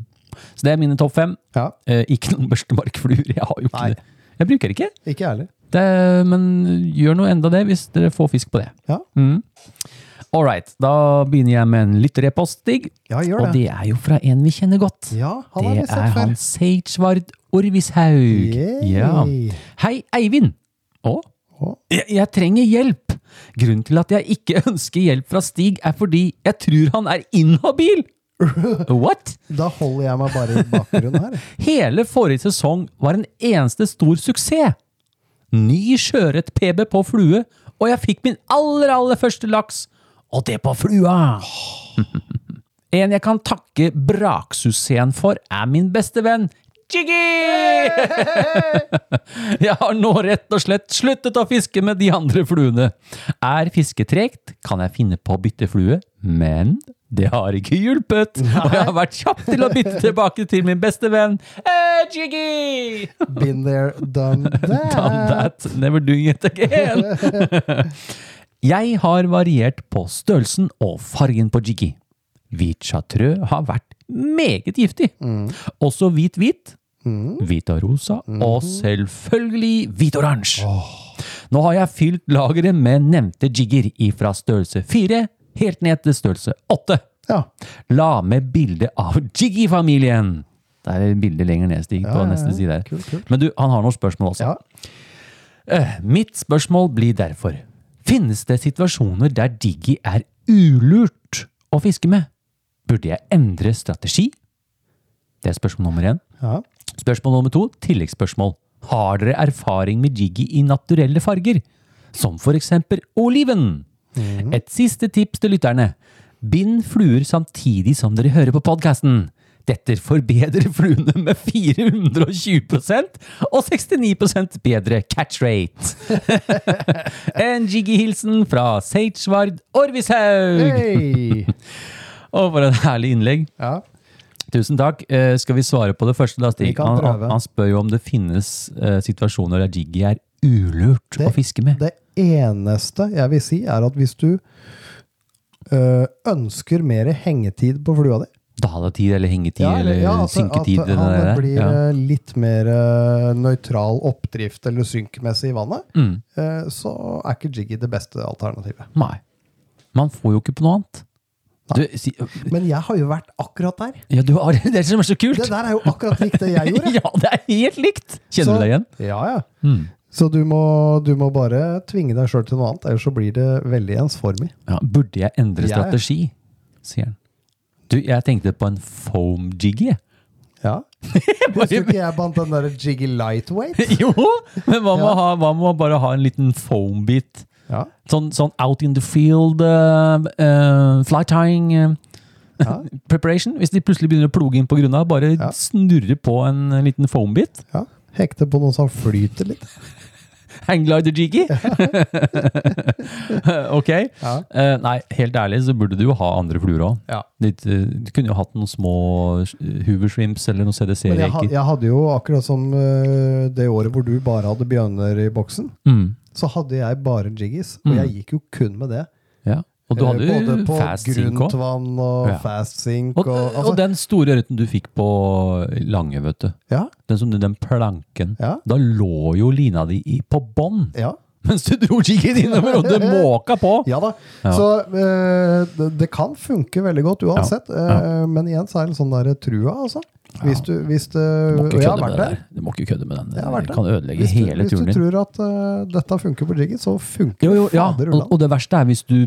Så det er mine topp fem. ja. Eh, ikke noen børstemarkfluer. Jeg har jo ikke Nei. det. Jeg bruker det ikke. Ikke jeg heller. Det, men gjør noe enda det, hvis dere får fisk på det. Ja. Mm. All right, da begynner jeg med en lytterepost, Stig. Ja, gjør Og det. det er jo fra en vi kjenner godt. Ja, han det er han Seitsvard Orvishaug. Ja. Hei, Eivind. Å. Jeg, jeg trenger hjelp. Grunnen til at jeg ikke ønsker hjelp fra Stig, er fordi jeg tror han er inhabil. What? Da holder jeg meg bare i bakgrunnen her. Hele forrige sesong var en eneste stor suksess. Ny sjøørret-PB på flue, og jeg fikk min aller, aller første laks. Og det på flua! En jeg kan takke braksuksessen for, er min beste venn Jiggy! Jeg har nå rett og slett sluttet å fiske med de andre fluene. Er fisket tregt, kan jeg finne på å bytte flue, men det har ikke hjulpet. Og jeg har vært kjapp til å bytte tilbake til min beste venn eh, Jiggy! Been there, done that. Done that, never doing it again. Jeg har variert på størrelsen og fargen på Jiggy. Hvit chartreux har vært meget giftig. Også hvit-hvit, hvit og rosa, og selvfølgelig hvit-oransje. Nå har jeg fylt lageret med nevnte jigger ifra størrelse 4 helt ned til størrelse 8. Ja. La med bilde av Jiggy-familien. Det er et bilde lenger ned, Stig, på Ja, neste side. Kult, kult. Men du, han har noen spørsmål også. ja. Eh, Mitt spørsmål blir derfor Finnes det situasjoner der Diggy er ulurt å fiske med? Burde jeg endre strategi? Det er spørsmål nummer én. ja. Spørsmål nummer to, tilleggsspørsmål. Har dere erfaring med Jiggy i naturelle farger? Som for eksempel oliven? Et siste tips til lytterne. Bind fluer samtidig som dere hører på podkasten. Dette forbedrer fluene med 420% og 69% bedre catch rate. en Jiggy-hilsen fra Seitsvard Orvishaug! Hey. Og for en herlig innlegg. Ja. Tusen takk. Eh, skal vi svare på det første, da, Stig? Han, han spør jo om det finnes eh, situasjoner der jiggy er ulurt Det- å fiske med. Det eneste jeg vil si, er at hvis du øh, ønsker mer hengetid på flua di Daletid eller hengetid Ja, eller ja, at- synketid. At det han der. blir ja. eh, litt mer eh, nøytral oppdrift eller synkmessig i vannet, mm. eh, så er ikke jiggy det beste alternativet. Nei. Man får jo ikke på noe annet. Du, si, Men jeg har jo vært akkurat der. ja, du har, det er det som er så kult! Det der er jo akkurat likt det jeg gjorde. ja, det er helt likt! Kjenner Så- du deg igjen? Ja, ja. Mm. Så du må, du må bare tvinge deg sjøl til noe annet, ellers så blir det veldig ensformig. Ja, burde jeg endre strategi? sier han. Du, jeg tenkte på en foam jiggy. Ja. Husker ikke jeg bandt den der jiggy lightweight? jo, men hva med, Ja. ha, hva med bare ha en liten foam bit? Ja. Sånn, sånn out in the field, uh, uh, fly tying uh, Ja. preparation. Hvis de plutselig begynner å ploge inn på grunna, bare snurre på en liten foam bit. ja. Hekte på noe som flyter litt. Hangglider jiggy. ok. Ja. Uh, nei, helt ærlig så burde du jo ha andre fluer òg. Ja. Du kunne jo hatt noen små Hoover shrimps eller noen Men jeg, CDC-reker. jeg hadde jo akkurat som det året hvor du bare hadde bjørner i boksen, Mm, så hadde jeg bare jiggies, og Mm. jeg gikk jo kun med det. Og du Eh, hadde Både på fast sink grunt òg. vann og Ja. fast sink. Og, Og, altså, og den store ørreten du fikk på Lange, vet du. ja, Den, som, den planken. Ja. Da lå jo lina di i- på bånn, ja, mens du dro kikken innover, og du måka på! ja da. Så øh, det, det kan funke veldig godt uansett, øh, men igjen så er det sånn der trua, altså. Hvis du, hvis det, Du må ikke kødde med det. Du må ikke kødde med den. Det kan ødelegge Hvis du, hele hvis du tror at uh, dette funker på jiggen, så funker Jo, jo, det ja. fader Og, og det verste er hvis du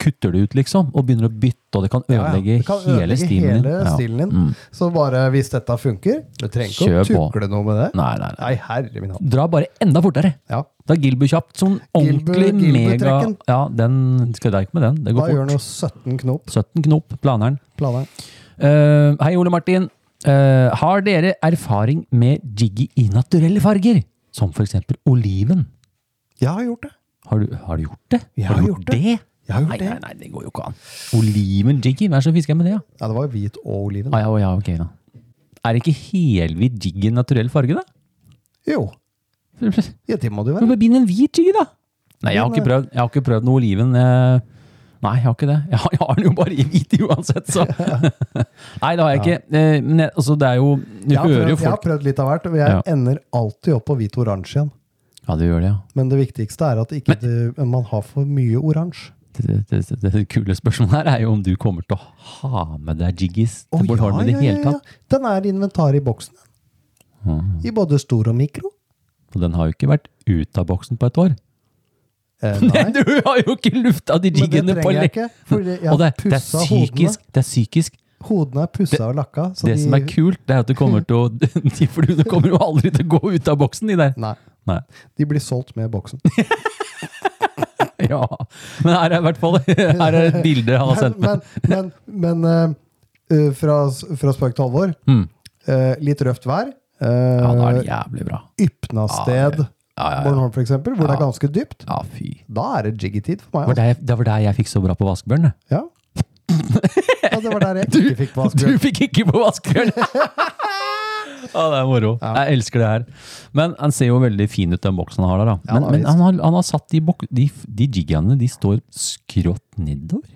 kutter det ut, liksom, og begynner å bytte, og det kan Ja, ja. ødelegge Det kan hele ødelegge stilen din. hele Ja. stilen din. Mm. Så bare hvis dette funker Du trenger ikke å på. tukle noe med det. Nei, nei, nei. Nei, herre min hatt. Dra bare enda fortere. Ja. Da er Gilbu kjapt. Sånn ordentlig mega Gilbu-trekken. Ja, den skal deg ikke med den. Det går Da går gjør fort. noe 17 knop. 17 knop, planeren. Planeren. Uh, hei, Ole Martin. Uh, har dere erfaring med jiggy i naturelle farger? Som for eksempel oliven. Jeg har gjort det. Har du, har du gjort det? Jeg har har du gjort det. Jeg har gjort Nei, det. nei, nei, det går jo ikke an. Oliven jiggy? Hva er det som fisker jeg med det, Ja? Ja, det var jo hvit og oliven. Ah, ja, ja, ok da. Er ikke helhvit jiggy en naturell farge, da? Jo, ja, det må det Men være. bind en hvit jiggy, da! Nei, jeg har ikke prøvd, jeg har ikke prøvd noe oliven. eh, Nei, jeg har ikke det. Jeg har, jeg har den jo bare i hvit uansett, så. Nei, det har jeg ikke. Eh, Men jeg- altså, det er jo Du Jeg har, hører jo prøvd, jeg har folk prøvd litt av hvert, og jeg Ja. ender alltid opp på hvit-oransje igjen. Ja, det gjør det, ja. Men det viktigste er at ikke det, man har for mye oransje. Det, det, kule spørsmålet her er jo om du kommer til å ha med deg jiggis til Bornholm i det hele tatt. Den er inventar i boksen. Mhm. I både stor og mikro. Og den har jo ikke vært ut av boksen på et år. Eh, nei, Du har jo ikke lufta de jiggene på lenge! Og det, det er psykisk. Det er psykisk. Hodene er pussa og lakka. Så Det de, som er kult, det er at du kommer til å De fluene kommer jo aldri til å gå ut av boksen, de der. Nei, Nei. de blir solgt med boksen. Ja. Men her er i hvert fall Her er et bilde han har sendt meg. men men, men eh, eh, fra, fra spøk til alvor. Mm. Uh, litt røft vær. Uh, Ja, da er det jævlig bra. Ypnasted, Ja, ja, ja. Bornholm for eksempel, hvor det er ganske dypt. ja fy. Da er det jiggy-tid for Det var meg. Altså. der, det var der jeg fikk så bra på vaskebjørn. det. Ja. ja, det var der jeg ikke fikk på Du du fikk ikke på vaskebjørn! Ja, det er moro. Jeg elsker det her. Men han ser jo veldig fin ut, den boksen han har der. da. Ja, Men, da, men han, har, han har satt de, bok, de, de jiggaene de står skrått nedover.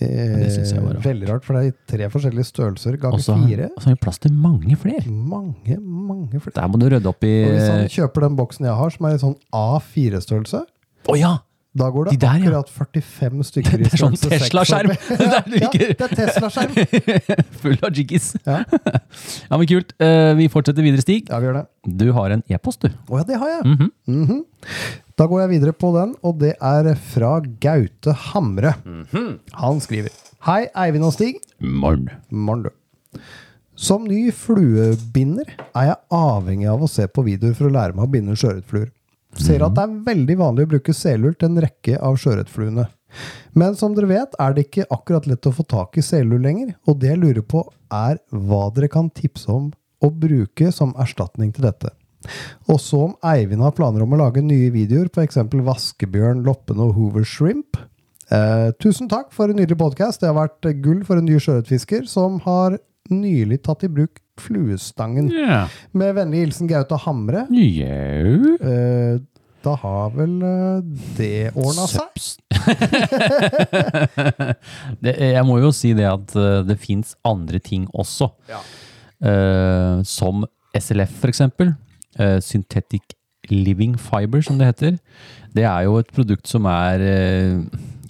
det synes jeg var Eh, rart. veldig rart, for det er i tre forskjellige størrelser ganger Også, fire. og så har vi plass til mange flere. Mange, mange flere. Der må du rydde opp i Og hvis han kjøper den boksen jeg har, som er i sånn A4-størrelse, ja! Da går det De der, akkurat 45 stykker i Det er sånn størrelse Tesla-skjerm. oppi. Der du ja, det er Tesla-skjerm! Full av jiggis. Ja. Ja, men kult. Eh, vi fortsetter videre, Stig. ja, vi gjør det. Du har en e-post, du. Å ja, det har jeg. Mhm. Mhm. Da går jeg videre på den, og det er fra Gaute Hamre. Mhm. Han skriver Hei, Eivind og Stig. Morn. Morn, du. Som ny fluebinder er jeg avhengig av å se på videoer for å lære meg å binde sjøørretfluer. Ser at det er veldig vanlig å bruke selull til en rekke av sjøørretfluene. Men som dere vet, er det ikke akkurat lett å få tak i selull lenger, og det jeg lurer på, er hva dere kan tipse om å bruke som erstatning til dette. Også om Eivind har planer om å lage nye videoer f.eks. eksempel vaskebjørn, loppene og Hoover Shrimp. Eh, tusen takk for en nydelig podkast. Det har vært gull for en ny sjøørretfisker som har nylig tatt i bruk fluestangen. Yeah. Med vennlig hilsen Gaute Hamre. Yeah. Eh, da har vel eh, det ordna seg? Det, jeg må jo si det at eh, det fins andre ting også. Eh, som SLF, for eksempel. Eh, Synthetic Living Fiber, som det heter. Det er jo et produkt som er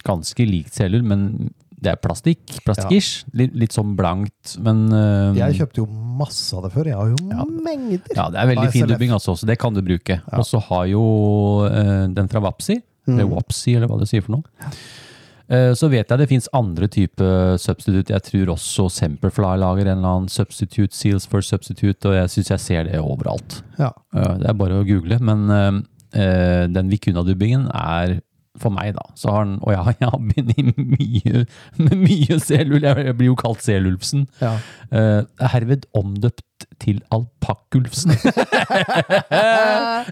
ganske likt celler, men det er plastikk. Plastikkish. Litt, litt sånn blankt, men uh, Jeg kjøpte jo masse av det før. Jeg har jo mengder. Ja, det er veldig fin dubbing altså, så det kan du bruke. Og så har jo uh, den fra Wapsi, Mm. eller Wapsi, eller hva det sier for noe. Eh, så vet jeg det finnes andre typer substitute. Jeg tror også Semperfly lager en eller annen substitute, Seals for substitute, og jeg syns jeg ser det overalt. Ja. Det er bare å google, men den Vicuna-dubbingen er for meg, da. Så har han, og jeg, jeg har begynt mye, med mye selulv. Jeg, blir jo kalt Selulfsen. Ja. Er herved omdøpt til Alpakkulfsen.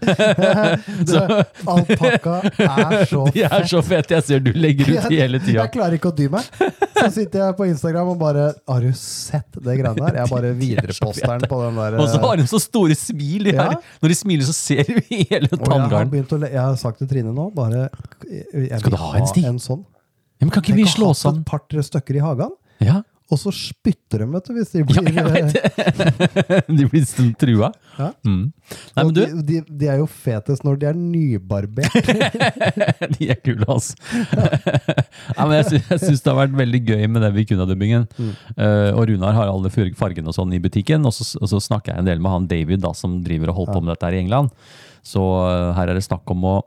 Alpakka er så De er så fete! Jeg ser du legger ut de hele tida. Jeg klarer ikke å dy meg. Så sitter jeg på Instagram og bare Har du sett det greiene der? Jeg bare videreposter den på den der Og så har de så store smil. De her. Når de smiler, så ser du hele tanngarden. jeg har, jeg har sagt til Trine nå bare jeg Skal du ha en, Stig? en sånn. Ja, men kan ikke vi slå sammen? et par-tre stykker i hagen, Ja, og så spytter de, vet du, hvis de ja blir jeg vet det! De blir sånn trua. Ja. Mm. Nei, men du, de, de, de er jo fetest når de er nybarbert. de er kule, altså. ja, men jeg, sy syns det har vært veldig gøy med den Vicuna-dubbingen. Uh, og Runar har alle fargene og sånn i butikken. Og så, og så snakker jeg en del med han David, da, som driver og holder på med dette her i England. Så uh, her er det snakk om å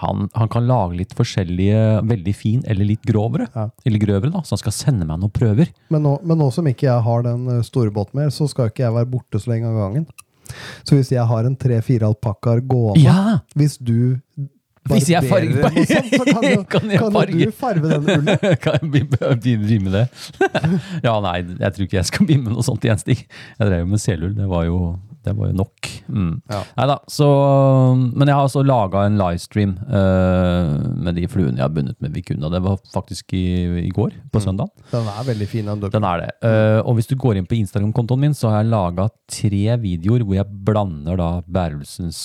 han, han kan lage litt forskjellige, veldig fin eller litt grovere. Ja. Eller grøvere, da. Så han skal sende meg noen prøver. Men nå, men nå som ikke jeg har den eh, store båten mer, så skal ikke jeg være borte så lenge av gangen. Så hvis jeg har en tre-fire alpakkaer gående Ja! Hvis du Hvis jeg farger noe sånt, så kan, du, Kan kan farge? du farve den ullen. kan jeg begynne å med det? ja, nei, jeg tror ikke jeg skal begynne med noe sånt igjen, Stig. Jeg drev jo med selull, det var jo, det var jo nok. Mm. Ja. Neida, så, men jeg har altså laga en livestream uh, med de fluene jeg har bundet med Vicuna. Det var faktisk i, i går, på søndag. Den er veldig fin, den dubben. Den er det. Uh, og hvis du går inn på Instagram-kontoen min, så har jeg laga tre videoer hvor jeg blander da bærelsens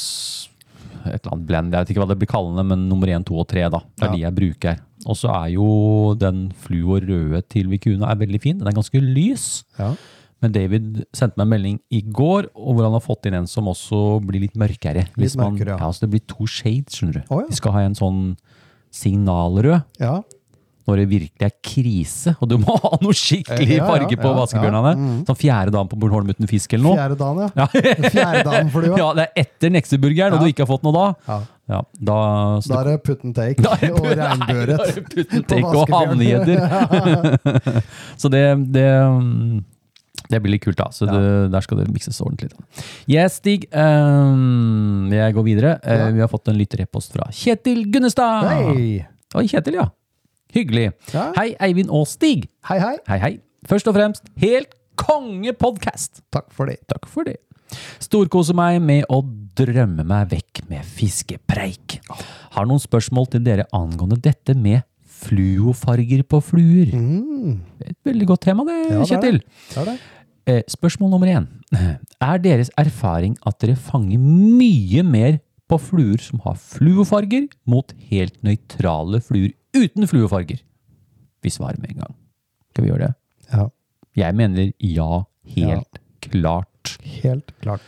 et eller annet blend, jeg vet ikke hva det blir kallende, men nummer én, to og tre, da. Det er Ja. de jeg bruker. Og så er jo den fluo røde til Vicuna er veldig fin. Den er ganske lys. Ja. Men David sendte meg en melding i går, og hvor han har fått inn en som også blir litt mørkere. Man- mørkere, ja. ja. Så det blir to shades, skjønner du. Oh, ja. Vi skal ha en sånn signalrød ja. når det virkelig er krise, og du må ha noe skikkelig Ja, ja, farge på ja, vaskebjørnene. ja, mm. Sånn fjerde dagen på Bornholm uten fisk eller noe. Fjerde dagen, ja. Ja. Fjerde dagen for de, ja, det er etter Nekseburgeren, og Ja. du ikke har fått noe da. Ja. Ja, da, Da er det put and take Da er det og regnbueørret. Da er det put and take og havnegjedder. så det, det, mm, det blir litt kult, da. Så det, der skal det mikses ordentlig. Da. Yes, Stig. Um, jeg går videre. Ja. Uh, vi har fått en lytterepost fra Kjetil Gunnestad. Hei! Oi, Kjetil, ja. Hyggelig. Ja. Hei, Eivind og Stig. Hei, hei. Hei, hei. Først og fremst, helt kongepodkast! Takk for det. Takk for det. Storkoser meg med å drømme meg vekk med fiskepreik. Har noen spørsmål til dere angående dette med fluofarger på fluer. Et veldig godt tema det, Mm. Ja, det Kjetil. det. Det. Eh, spørsmål nummer én. Er deres erfaring at dere fanger mye mer på fluer som har fluofarger, mot helt nøytrale fluer uten fluofarger? Vi svarer med en gang. Skal vi gjøre det? Ja, Jeg mener ja, helt klart. helt klart.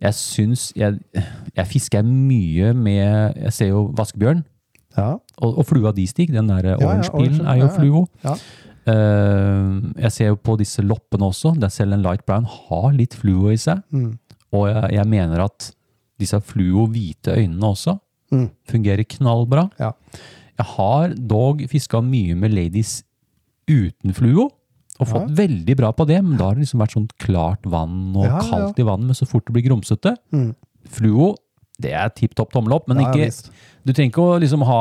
Jeg syns jeg, jeg fisker mye med Jeg ser jo vaskebjørn. Ja, Og, og flua di, Stig, den der ja, orange-pilen, ja, er jo ja, ja. fluo. ja. Eh, jeg ser jo på disse loppene også. Der selv en light brown har litt fluo i seg. Mm. Og jeg, jeg mener at disse fluo-hvite øynene også Mm. fungerer knallbra. Ja. Jeg har dog fiska mye med ladies uten fluo. Og fått veldig bra på det, men da har det liksom vært sånn klart vann og Ja, ja, ja. kaldt i vannet. Men så fort det blir grumsete Mm. Fluo, det er tipp topp tommel opp, men Ja, ikke. Du trenger ikke å liksom ha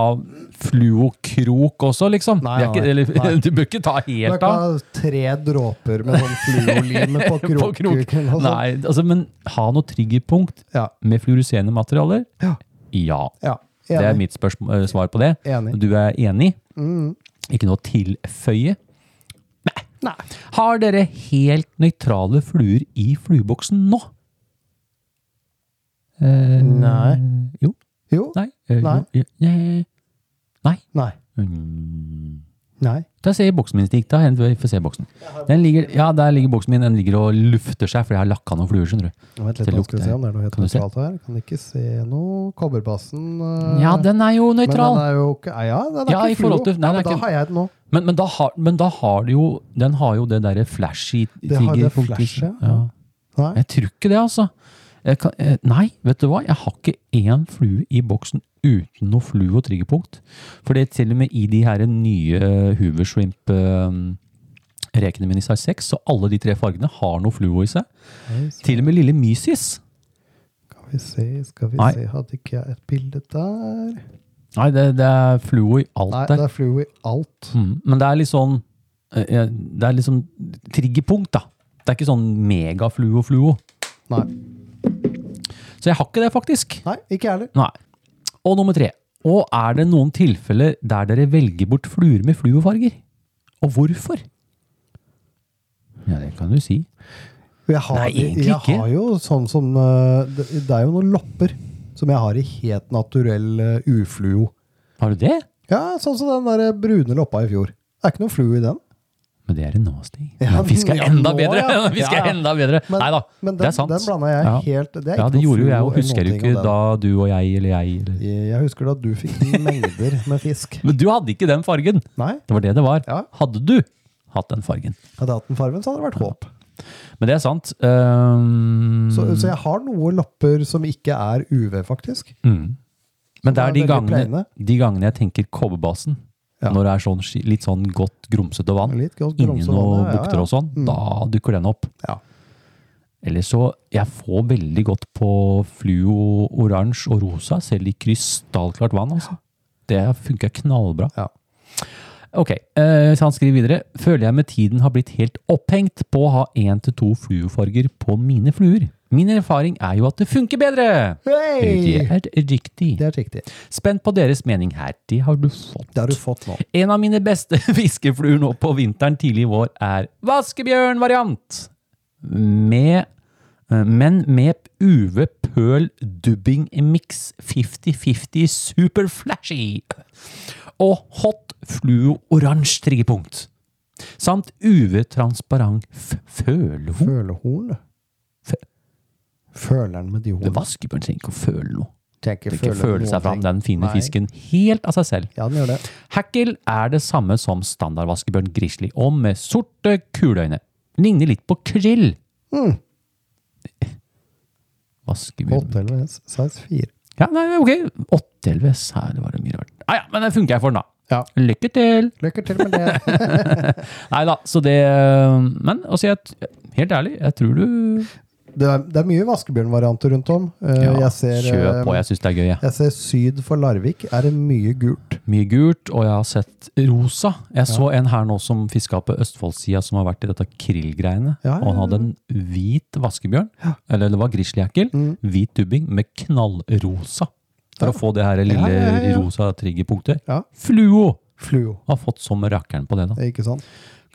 fluokrok også, liksom. Nei, ikke, nei, eller, nei. Du bør ikke ta helt av. tre dråper med sånn fluolime på På krok. sånn. Nei, altså, men ha noe triggerpunkt Ja, med fluorescerende materialer. Ja. Ja. Det er mitt spørsmål, eh, svar på det. Enig. Du er enig? Mm. Ikke noe å tilføye? Nei. Har dere helt nøytrale fluer i flueboksen nå? Eh, Nei. Jo. Jo. Nei. eh, Nei. jo, eh, Nei. Nei. Mm. Nei. Da ser jeg boksen min stikk. Da vi får se boksen. Den ligger, ja, der ligger boksen min. Den ligger og lufter seg, for jeg har lakka noen fluer, skjønner du. Vent litt, nå skal vi se om det er noe helt Kan nøytralt her. Kan ikke se noe. Kobberbassen uh, Ja, den er jo nøytral. Men den er jo ikke Ja, den er Ja, ikke fluo. til- nei, ja, men da ikke- har jeg den nå. Men, men, da har, men da har det jo Den har jo det derre flashy Det har det flashet, ja. ja. Jeg tror ikke det, altså. Kan, eh, nei, vet du hva? Jeg har ikke én flue i boksen uten noe flue og triggerpunkt. For det til og med i de her nye eh, Hoover Shrimp eh, rekene mine i size 6, så alle de tre fargene har noe fluo i seg. Til og med lille Mysis. Skal vi se, skal vi Nei. se Hadde ikke jeg et bilde der? Nei, det, det er fluo i alt Nei, der. det er fluo i alt. Mm, men det er litt sånn Det er sånn triggerpunkt, da. Det er ikke sånn megafluo-fluo. Nei. Så jeg har ikke det, faktisk. Nei, ikke jeg heller. Nei. Og nummer tre. Og er det noen tilfeller der dere velger bort fluer med fluofarger? Og hvorfor? Ja, det kan du si. Jeg har, Nei, egentlig jeg ikke. har jo sånn som eh, Det, er jo noen lopper som jeg har i helt naturell uh, ufluo. Har du det? Ja, sånn som den der brune loppa i fjor. Det er ikke noe fluo i den. Men det er en nasty. Ja, fisk er enda bedre! ja. Fisk er enda bedre. Men, Nei da, den, det er sant. den blanda jeg helt Det Ja, det gjorde jo jeg, og husker du ikke da du og jeg eller jeg eller Jeg husker da du fikk mengder med fisk. Men du hadde ikke den fargen! Nei, Det var det det var. Ja. Hadde du hatt den fargen? hadde jeg hatt den fargen, så hadde det vært håp. Men det er sant. Um, Så, så jeg har noen lopper som ikke er UV, faktisk. mm. Men det er er de gangene, de gangene jeg tenker kobberbasen, Ja. når det er sånn, litt sånn godt grumsete vann, Litt godt inni grumsete noen ja, ja, bukter og sånn, Mm. da dukker den opp. Ja. Eller så, jeg får veldig godt på fluo oransje og rosa, selv i krystallklart vann, altså. Det funker knallbra. Ja. Ok, eh, så han skriver videre. Føler jeg med tiden har blitt helt opphengt på å ha én til to fluofarger på mine fluer. Min erfaring er jo at det funker bedre! Det er riktig. Det er riktig. Spent på deres mening her. Det har du fått. Det har du fått nå. En av mine beste fiskefluer nå på vinteren tidlig i vår er vaskebjørn-variant. Med, eh, men med UV Pøl Dubbing Mix 50-50 Super Flashy. Og Hot Fluo Oransje triggerpunkt. Samt UV-transparent følehorn. Følehorn. Fø- Føleren med de hornene. Vaskebjørn trenger ikke å føle noe. Det ikke føle seg fram, den fine Nei. fisken, helt av seg selv. Ja, den gjør det. Hackel er det samme som standardvaskebjørn grizzly, og med sorte kuleøyne. Ligner litt på krill. Mm. Vaskebjørn. 8LVS size 4. Ja, nei, ok. 8LVS, her var det mye rart. Ah, ja, men det funker jeg for den, da. Ja. Lykke til! Lykke til med det. Nei da, så det Men altså, jeg, helt ærlig, jeg tror du Det er, det er mye vaskebjørnvarianter rundt om. Uh, ja, jeg ser, Kjør på, eh, jeg syns det er gøy, Ja. jeg ser syd for Larvik er det mye gult. Mye gult, og jeg har sett rosa. Jeg så en her nå som fiska på Østfoldsida, som har vært i dette krillgreiene. Og han hadde en hvit vaskebjørn, eller det var grizzlyjackel, Mm. hvit dubbing med knallrosa. For å få det her lille rosa triggerpunktet. Ja. Fluo Fluo. har fått som rakkeren på det, da. Ikke sant?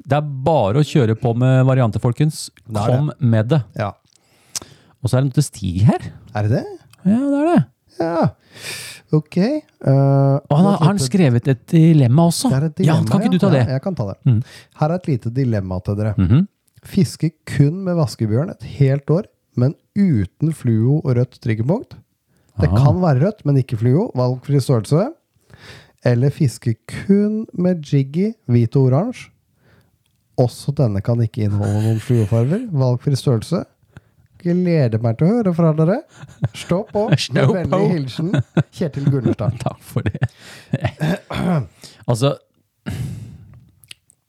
Det er bare å kjøre på med varianter, folkens. Kom med det. Ja. Og så er det noe til Stig her. Er det det? Ja, det er det. Ja. Ok. Uh, Og han har, han skrevet et dilemma også. Det er et dilemma, ja, kan ikke du ta det? Ja, jeg kan ta det. Mm. Her er et lite dilemma til dere. Mhm. Fiske kun med vaskebjørn et helt år, men uten fluo og rødt triggerpunkt. Det Ah. kan være rødt, men ikke fluo. Valgfri størrelse. Eller fiske kun med jiggy, hvit og oransje. Også denne kan ikke inneholde noen fluofarver. Valgfri størrelse. Gleder meg til å høre fra dere. Stå på. Med vennlig hilsen Kjetil Gunnestad. Takk for det. altså,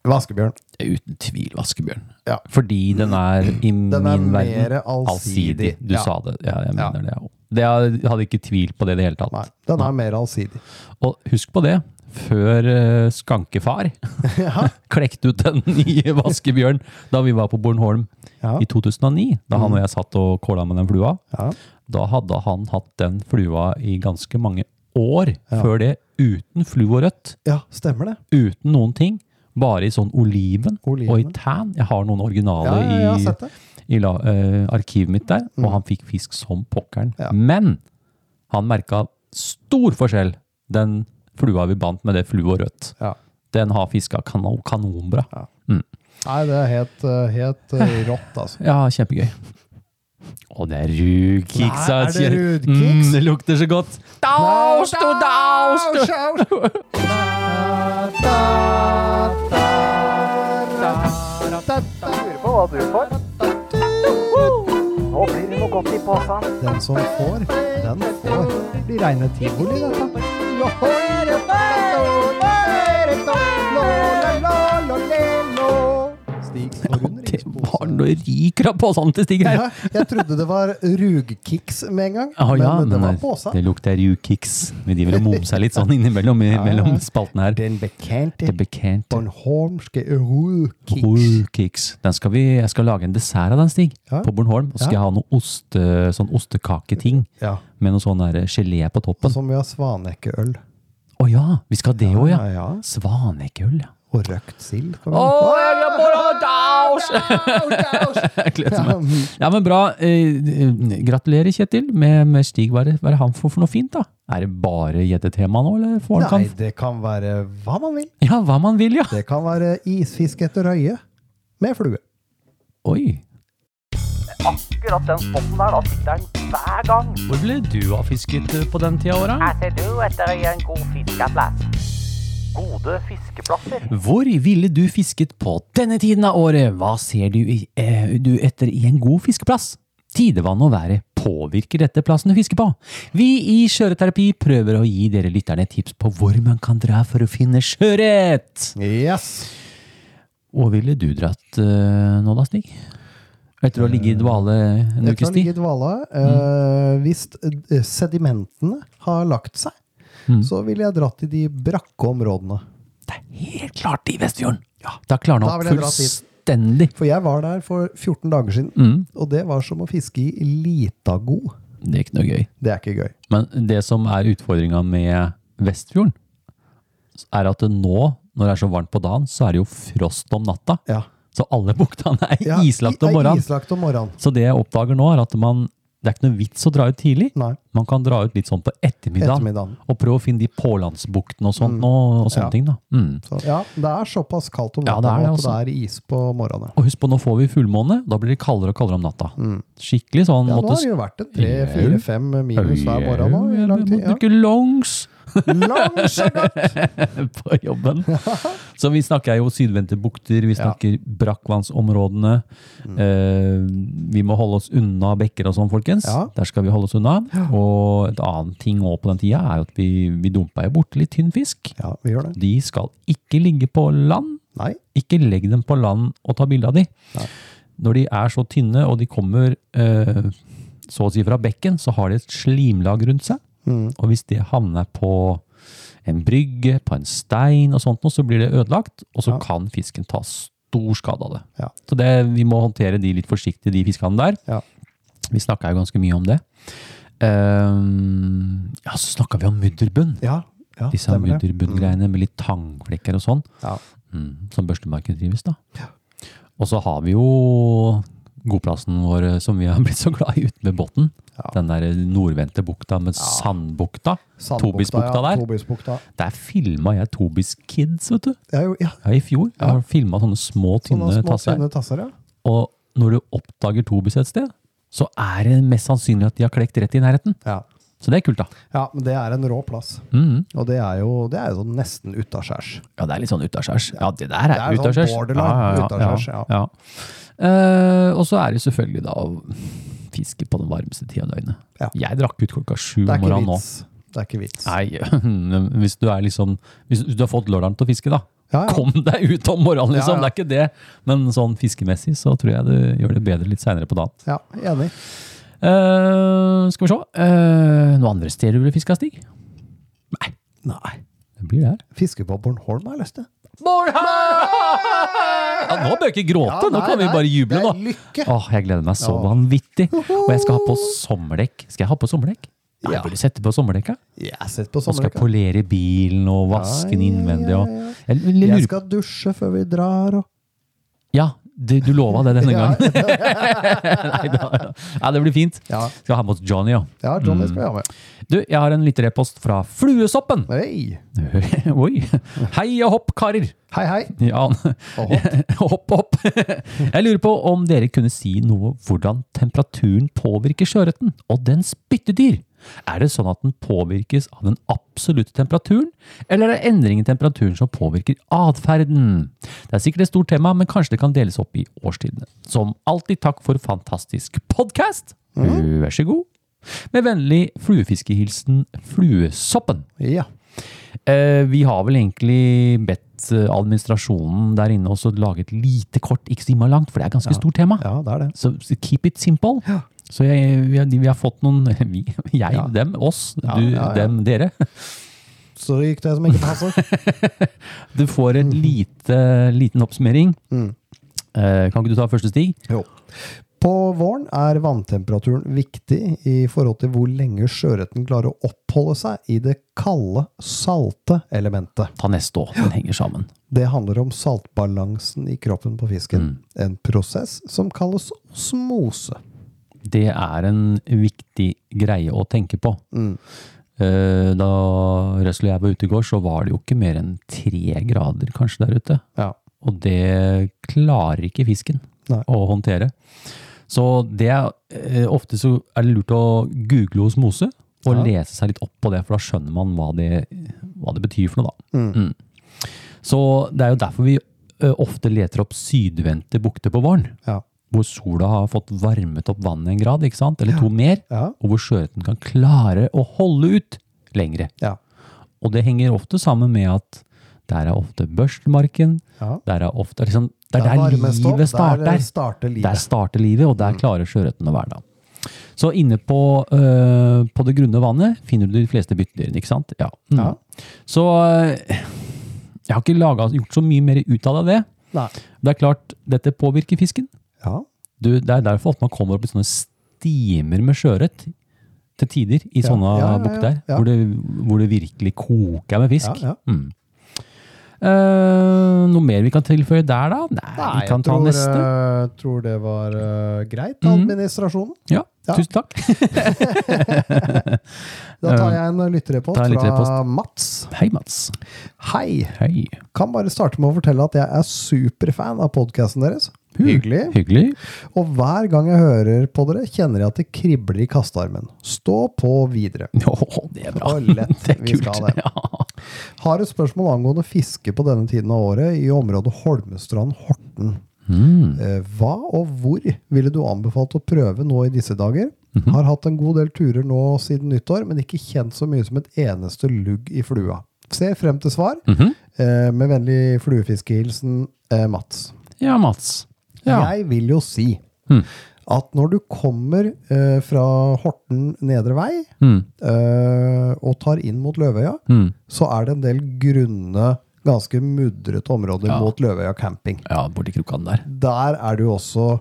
Vaskebjørn. uten tvil vaskebjørn. Ja. Fordi den er i Den er min mer verden allsidig. Du Ja. sa det. Ja, jeg mener det. Det jeg hadde ikke tvil på det i det hele tatt. Nei, den er mer allsidig. Og husk på det, før Skankefar skankefar klekte ut den nye vaskebjørn da vi var på Bornholm Ja. i 2009, da han og jeg satt og kåla med den flua, Ja. da hadde han hatt den flua i ganske mange år Ja. før det, uten fluorødt, ja, stemmer det. uten noen ting. Bare i sånn oliven, Oliven. og i tan. Jeg har noen originale Ja, ja, i. Mm. i la, uh, arkivet mitt der, og han fikk fisk som pokkeren. Ja. Men han merka stor forskjell, den flua vi bandt med det flue og rødt. Ja. Den har fiska kanon, kanonbra. Nei, det er helt, eh, helt eh, rått, altså. Ja, kjempegøy. Å, det er. Nei, er altså. det rudkiks? Mm, det lukter så godt. Daust og daust! Lurer på hva du får. Nå blir det noe godt i posen. Den som får, den får. Det blir reine tivoli, dette. Stig Det ispose. noe av påsen til Stig her. Ja, jeg trodde det var rugkiks med en gang, ah, ja, men det var men påsa. det lukter rugkiks, Vi driver og momser litt sånn innimellom i, mellom spaltene her. Den bekjente bekjente Bornholmske rugkiks. vi, jeg skal lage en dessert av den, Stig. Ja. På Bornholm. Og skal Ja. jeg ha noe oste, sånn ostekaketing Ja, med noe sånn gelé på toppen. som vi har svanekkeøl. Å ja, vi skal ha det òg, ja. Ja, ja. Svanekøl, ja. Og røkt sild. Oh, jeg! Jeg. Ja, men bra. Eh, gratulerer, Kjetil, med, med Stig. Hva er, han for, for noe fint, da? Er det bare gjeddetema nå, eller får han Nei, kan det kan være hva man vil. Ja, hva man vil, ja. Det kan være isfisk etter røye med flue. Oi. Akkurat den spotten der, da sitter den hver gang. Hvor ble du av fisket eh, på den tida av året? Her ser du etter en god fiskeplass. Gode fiskeplasser. Hvor ville du fisket på denne tiden av året? Hva ser du, i, eh, du etter i en god fiskeplass? Tidevann og været påvirker dette plassen du fisker på. Vi i Skjøreterapi prøver å gi dere lytterne tips på hvor man kan dra for å finne sjøørret. Yes! Hvor ville du dratt eh, nå da, Stig? Etter å ha ligget i dvale en ukes tid? Etter å ligge ha ligget i dvale. eh, hvis eh, sedimentene har lagt seg, Mm. så ville jeg dratt til de brakke områdene. Det er helt klart i Vestfjorden! Ja, det har klarna opp fullstendig. For jeg var der for 14 dager siden, Mm. og det var som å fiske i Litago. Det er ikke noe gøy. Det er ikke gøy. Men det som er utfordringa med Vestfjorden, er at nå, når det er så varmt på dagen, så er det jo frost om natta. Ja. Så alle buktene er Ja, islagt om er. Om morgenen. Så det jeg oppdager nå, er at man, det er ikke noe vits å dra ut tidlig. Nei, Man kan dra ut litt sånn på ettermiddagen, ettermiddagen. og prøve å finne de pålandsbuktene og sånt, og, og sånne Ja. ting. da. Mm. Så, ja, det er såpass kaldt om Ja, natta det er det at altså. det er is på morgenen. Og husk på, nå får vi fullmåne, da blir det kaldere og kaldere om natta. Skikkelig sånn Mm. Ja, nå måtte har det jo vært en tre, fire, fem minus hver morgen nå i lang tid. Ja. longs! på jobben. Så vi snakker jo sydvendte bukter, vi Ja. snakker brakkvannsområdene. Eh, vi må holde oss unna bekker og sånn, folkens. Ja. Der skal vi holde oss unna. Og et annet ting også på den tida er at vi, vi dumper jo bort litt tynn fisk. Ja, vi gjør det. De skal ikke ligge på land. Nei. Ikke legg dem på land og ta bilde av de. Nei. Når de er så tynne og de kommer eh, så å si fra bekken, så har de et slimlag rundt seg. Mm. Og hvis det havner på en brygge, på en stein og sånt, så blir det ødelagt, og så Ja. kan fisken ta stor skade av det. Ja. Så det, vi må håndtere de litt forsiktig, de fiskene der. Ja. Vi snakka jo ganske mye om det. Um, ja, så snakka vi om mudderbunn. Ja, ja Disse stemmer mm. med litt tangflekker og sånn. Ja. Mm, som børstemarken drives, da. Og så har vi jo godplassen vår eh, som vi har blitt så glad i ute med båten. Ja. Den der nordvendte bukta med sandbukta. Sandbukta, Tobisbukta ja, der. Tobisbukta. Der filma jeg Tobis Kids, vet du. Ja, jo, ja. Ja, I fjor. Jeg har filma sånne små, tynne Sånne små, tasser. tynne tasser, ja. Og når du oppdager Tobis et sted, så er det mest sannsynlig at de har klekt rett i nærheten. ja. Så det er kult, da. Ja, men det er en rå plass. Mm. Og det er jo, det er jo sånn nesten utaskjærs. Ja, det er litt sånn utaskjærs. Ja, det der Det er utaskjærs. sånn utaskjærs. ja, utaskjærs, ja. ja. Eh, og så er det selvfølgelig da å fiske på den varmeste tida av døgnet. Ja. Jeg drakk ut klokka sju om er morgenen nå. Det er ikke vits. Nei, hvis du er liksom Hvis du har fått lørdagen til å fiske, da. Ja, ja. Kom deg ut om morgenen, liksom. Ja, ja. Det er ikke det. Men sånn fiskemessig så tror jeg det gjør det bedre litt seinere på dagen. Ja, enig. Eh, skal vi se. Uh, noe andre steder du ville fiska, Stig? Nei, Nei. det blir det her. Fiske på Bornholm har jeg lyst til. Ja, nå bør jeg ikke gråte, nå nei, kan vi bare juble, nå. lykke. Åh, jeg gleder meg så Ja. vanvittig. Og jeg skal ha på sommerdekk. Skal jeg ha på sommerdekk? Nei, Ja. burde sette på sommerdekka. Ja, sett på Og skal sommerdekka. polere bilen og vaske den Ja, ja, innvendig. Og, ja. jeg, jeg Jeg skal dusje før vi drar, og Ja, det, du lova det denne gangen. Nei, da, ja, det blir fint. Ja, Skal ha med oss Johnny, ja. ja Johnny skal vi ha med. Du, jeg har en liten e-post fra Fluesoppen. Hei! Oi. Hei og hopp, karer. Hei, hei. Ja, hopp, hopp. Jeg lurer på om dere kunne si noe hvordan temperaturen påvirker sjøørreten og dens byttedyr. Er det sånn at den påvirkes av den absolutte temperaturen, eller er det endring i temperaturen som påvirker atferden? Det er sikkert et stort tema, men kanskje det kan deles opp i årstidene. Som alltid takk for fantastisk podkast. Vær så god. Med vennlig fluefiskehilsen Fluesoppen. Ja. Eh, vi har vel egentlig bedt eh, administrasjonen der inne også lage et lite kort, ikke så langt, for det er et ganske stort tema. ja, det er det. Så keep it simple. Så jeg, vi, har, vi har fått noen Vi, jeg, Ja. dem, oss, Ja, du, ja, dem, dere. Så gikk det som ikke passer. Du får en lite, liten oppsummering. Mm. Eh, kan ikke du ta første stig? Jo. På våren er vanntemperaturen viktig i forhold til hvor lenge sjøørreten klarer å oppholde seg i det kalde, salte elementet. Ta neste òg, den henger sammen. Det handler om saltbalansen i kroppen på fisken. En prosess som kalles osmose. Det er en viktig greie å tenke på. Mm. Eh, da Russell og jeg var ute i går, så var det jo ikke mer enn tre grader kanskje der ute. Ja. Og det klarer ikke fisken Nei. å håndtere. Så det er, eh, ofte så er det lurt å google osmose og Ja. lese seg litt opp på det, for da skjønner man hva det, hva det betyr for noe, da. Mm. Så det er jo derfor vi eh, ofte leter opp sydvendte bukter på våren. Ja. Hvor sola har fått varmet opp vannet en grad, ikke sant? eller to mer. Og hvor sjøørreten kan klare å holde ut lengre. Ja. Og det henger ofte sammen med at der er ofte børstmarken. Der er ofte liksom, Det er Det der livet livet starter. Der starter livet. Der starter livet, og Mm. der klarer sjøørreten å være da. Så inne på, øh, på det grunne vannet finner du de fleste byttedyrene, ikke sant? Ja. Mm. Ja. Så øh, jeg har ikke laget, gjort så mye mer ut av det. Nei. Det er klart, dette påvirker fisken. Du, det er derfor at man kommer opp i sånne stimer med sjøørret til tider i sånne ja, bukter. Hvor, det, hvor det virkelig koker med fisk. Mm. Uh, noe mer vi kan tilføye der, da? Nei, Nei, vi kan jeg ta tror, neste. Jeg tror det var uh, greit, administrasjonen. administrasjonen. Ja, ja. tusen takk. Da tar jeg en lytterepost fra. Mats. Hei, Mats. Hei! Hei. Kan bare starte med å fortelle at jeg er superfan av podkasten deres. Hyggelig. Hyggelig. Og hver gang jeg hører på dere, kjenner jeg at det kribler i kastearmen. Stå på videre. Oh, det er bra. Og lett. Det er Vi kult. skal det. Ja. Har et spørsmål angående fiske på denne tiden av året i området Holmestrand-Horten. Mm. Eh, Hva og hvor ville du anbefalt å prøve nå i disse dager? Mhm. Har hatt en god del turer nå siden nyttår, men ikke kjent så mye som et eneste lugg i flua. Ser frem til svar. Mm -hmm. Med vennlig fluefiskehilsen eh, Mats. ja, Mats. Ja. Jeg vil jo si Mm. at når du kommer eh, fra Horten nedre vei Mm. eh, og tar inn mot Løvøya, Mm. så er det en del grunne, ganske mudrete områder Ja. mot Løvøya camping. ja, borti krokene der. Der er det jo også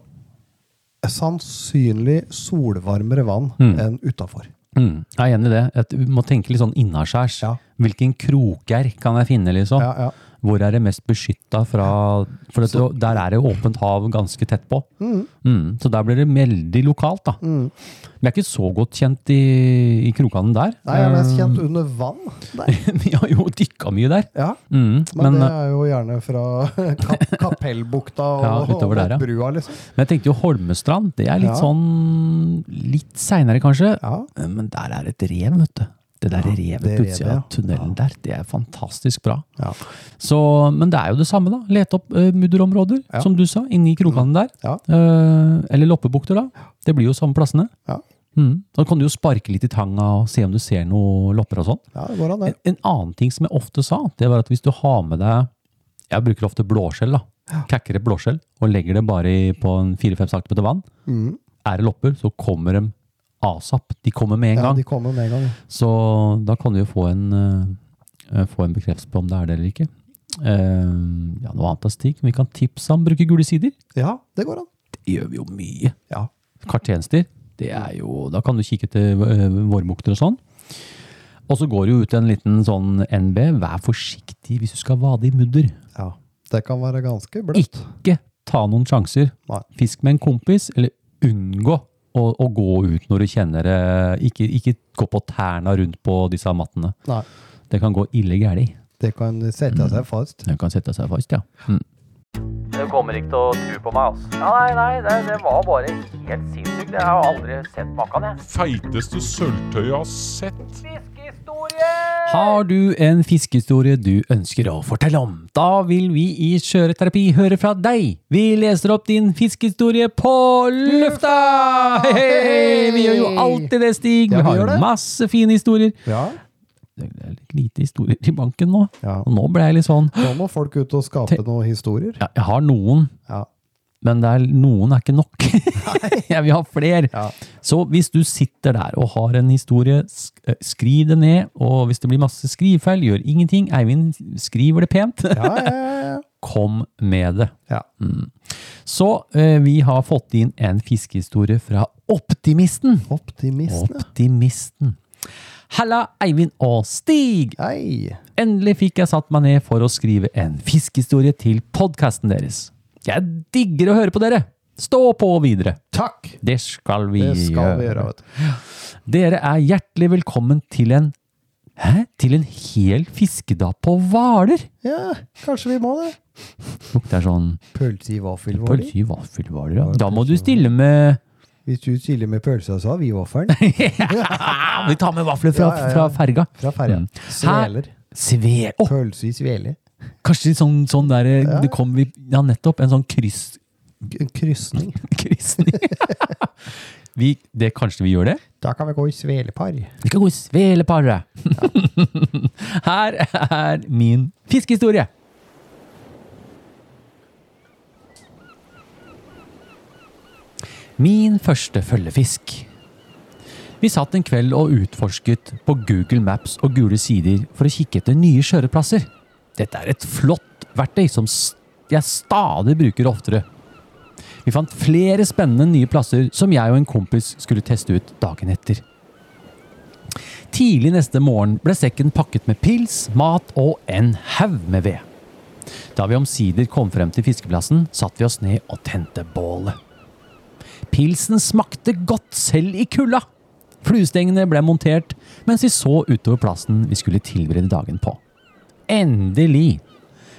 sannsynlig solvarmere vann Mm. enn utafor. Mm. Jeg er enig i det. Du må tenke litt sånn innaskjærs. Ja. Hvilken kroker kan jeg finne, liksom? Ja, ja. Hvor er det mest beskytta fra For det, der er det åpent hav ganske tett på. Mm. Så der blir det veldig lokalt, da. Mm. Vi er ikke så godt kjent i, i krokene der. Nei, jeg er mest Eh, kjent under vann. Vi har jo dykka mye der. Ja, Mm. men, Men, det eh, er jo gjerne fra Kap Kapellbukta og, Ja, og der, ja. brua, liksom. men jeg tenkte jo Holmestrand. Det er litt Ja. sånn Litt seinere, kanskje. Ja. Men der er et rev, vet du. Det der Ja, revet utsida av tunnelen der, det er fantastisk bra. Ja. Så, men det er jo det samme, da. Lete opp uh, mudderområder, Ja. som du sa, inni krokene der. Ja. Eh, eller loppebukter, da. Det blir jo samme plassene. Ja. Mm. Da kan du jo sparke litt i tanga og se om du ser noe lopper og sånn. ja, En, en annen ting som jeg ofte sa, det var at hvis du har med deg Jeg bruker ofte blåskjell, da. Kakker et blåskjell og legger det bare i, på en fire-fem centimeter vann. Mm. Er det lopper, så kommer de asap. De kommer med en Ja, gang. de kommer med en gang. Så da kan du jo få en, uh, få en bekreftelse på om det er det eller ikke. Uh, ja, noe annet av stikk. Vi kan tipse ham. bruke gule sider. Ja, det går an. Det gjør vi jo mye. Ja. Kartjenester. Det er jo, Da kan du kikke til øh, vårmukter og sånn. Og så går det jo ut en liten sånn NB. Vær forsiktig hvis du skal vade i mudder. Ja. Det kan være ganske bløtt. Ikke ta noen sjanser. Nei. Fisk med en kompis, eller unngå å, å gå ut når du kjenner det. Ikke, ikke gå på tærne rundt på disse mattene. Nei. Det kan gå ille galt. Det kan sette seg fast. Det kan sette seg fast, ja. Mm. Du kommer ikke til å tro på meg, altså. Ja, nei, nei, det, det var bare helt sinnssykt. Jeg har aldri sett maken, jeg. Feiteste sølvtøyet jeg har sett. Har du en fiskehistorie du ønsker å fortelle om? Da vil vi i Skjøreterapi høre fra deg. Vi leser opp din fiskehistorie på lufta! Hei, hei! Vi gjør jo alltid det, Stig. Ja, Vi vi har det. masse fine historier. Ja. Det er litt lite historier i banken nå. Ja. Og nå ble jeg litt sånn Nå må folk ut og skape noen historier. ja, Jeg har noen, Ja. Men er, noen er ikke nok. jeg vil ha flere. Ja. Så hvis du sitter der og har en historie, eh, skriv det ned. Og hvis det blir masse skrivefeil, gjør ingenting. Eivind skriver det pent. Ja, ja. Kom med det. ja. Så eh, vi har fått inn en fiskehistorie fra Optimisten. Optimisten. Optimisten. Halla, Eivind og Stig! Hei! Endelig fikk jeg satt meg ned for å skrive en fiskehistorie til podkasten deres. Jeg digger å høre på dere! Stå på videre! Takk! Det skal vi, Det skal vi gjøre, du. Dere er hjertelig velkommen til en Hæ? Til en hel fiskedag på Hvaler? Ja, kanskje vi må det. Lukter sånn Pølse i vaffelhvaler? Pølse i vaffelhvaler, ja. Da må du stille med Hvis du stiller med pølsa, så har vi vaffelen. Vi tar med vafler fra, Ja, ja, ja. fra ferga. Fra ferja. Mm. Sveler. Sve... oh. Pølse i svele. Kanskje sånn, sånn der Ja. Det kom vi Ja, nettopp. En sånn kryss... En krysning. krysning. vi, det, kanskje vi gjør det? Da kan vi gå i svelepar. Vi kan gå i sveleparet. Her er min fiskehistorie. Min første følgefisk. Vi satt en kveld og utforsket på Google Maps og gule sider for å kikke etter nye kjøreplasser. Dette er et flott verktøy som jeg stadig bruker oftere. Vi fant flere spennende nye plasser som jeg og en kompis skulle teste ut dagen etter. Tidlig neste morgen ble sekken pakket med pils, mat og en haug med ved. Da vi omsider kom frem til fiskeplassen, satte vi oss ned og tente bålet. Pilsen smakte godt selv i kulda. Fluestengene ble montert mens vi så utover plassen vi skulle tilberede dagen på. Endelig!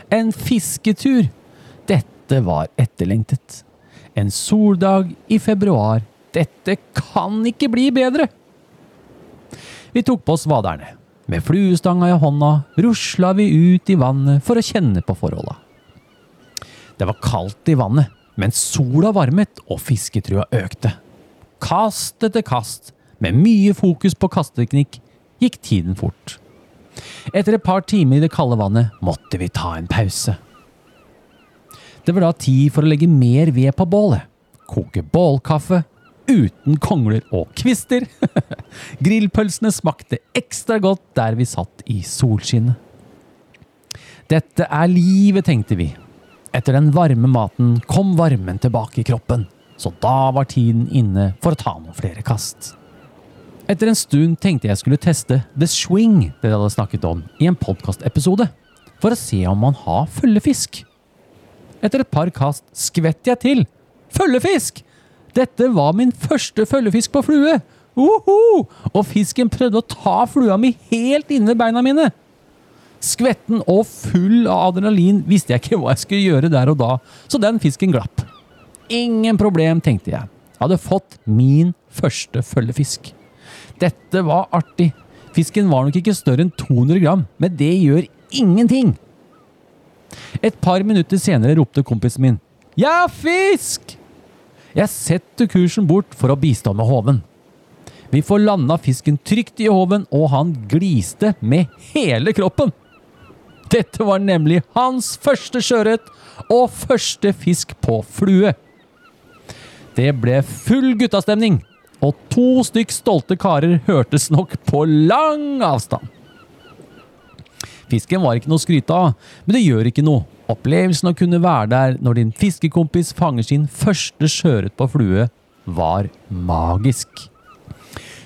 En fisketur! Dette var etterlengtet. En soldag i februar. Dette kan ikke bli bedre! Vi tok på oss vaderne. Med fluestanga i hånda rusla vi ut i vannet for å kjenne på forholda. Det var kaldt i vannet, men sola varmet og fisketrua økte. Kast etter kast, med mye fokus på kasteteknikk, gikk tiden fort. Etter et par timer i det kalde vannet måtte vi ta en pause. Det var da tid for å legge mer ved på bålet. Koke bålkaffe uten kongler og kvister. Grillpølsene smakte ekstra godt der vi satt i solskinnet. Dette er livet, tenkte vi. Etter den varme maten kom varmen tilbake i kroppen, så da var tiden inne for å ta noen flere kast. Etter en stund tenkte jeg skulle teste The Swing det de hadde snakket om i en podkastepisode, for å se om man har følgefisk. Etter et par kast skvett jeg til. Følgefisk! Dette var min første følgefisk på flue! Uhu! Og fisken prøvde å ta flua mi helt inni beina mine. Skvetten og full av adrenalin visste jeg ikke hva jeg skulle gjøre der og da, så den fisken glapp. Ingen problem, tenkte jeg. Jeg hadde fått min første følgefisk. Dette var artig. Fisken var nok ikke større enn 200 gram, men det gjør ingenting. Et par minutter senere ropte kompisen min. Ja, fisk! Jeg setter kursen bort for å bistå med håven. Vi får landa fisken trygt i håven, og han gliste med hele kroppen. Dette var nemlig hans første sjøørret og første fisk på flue. Det ble full guttastemning, og to stykk stolte karer hørtes nok på lang avstand. Fisken var ikke noe å skryte av, men det gjør ikke noe. Opplevelsen å kunne være der når din fiskekompis fanger sin første sjøørret på flue, var magisk.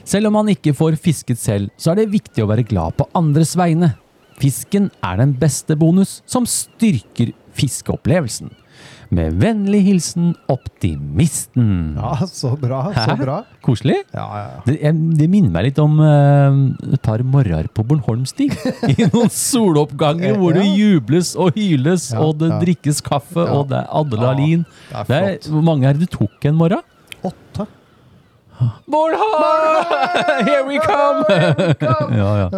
Selv om man ikke får fisket selv, så er det viktig å være glad på andres vegne. Fisken er den beste bonus som styrker fiskeopplevelsen. Med vennlig hilsen Optimisten. Ja, så bra. Så Hæ? bra. Koselig. Ja, ja, ja. Det, det minner meg litt om uh, et par morgener på Bornholmstig. I noen soloppganger hvor det jubles og hyles, og det drikkes kaffe, og det er adrenalin. hvor mange er det du tok en morgen? Åtte. Bornholm! Here we come! ja, ja.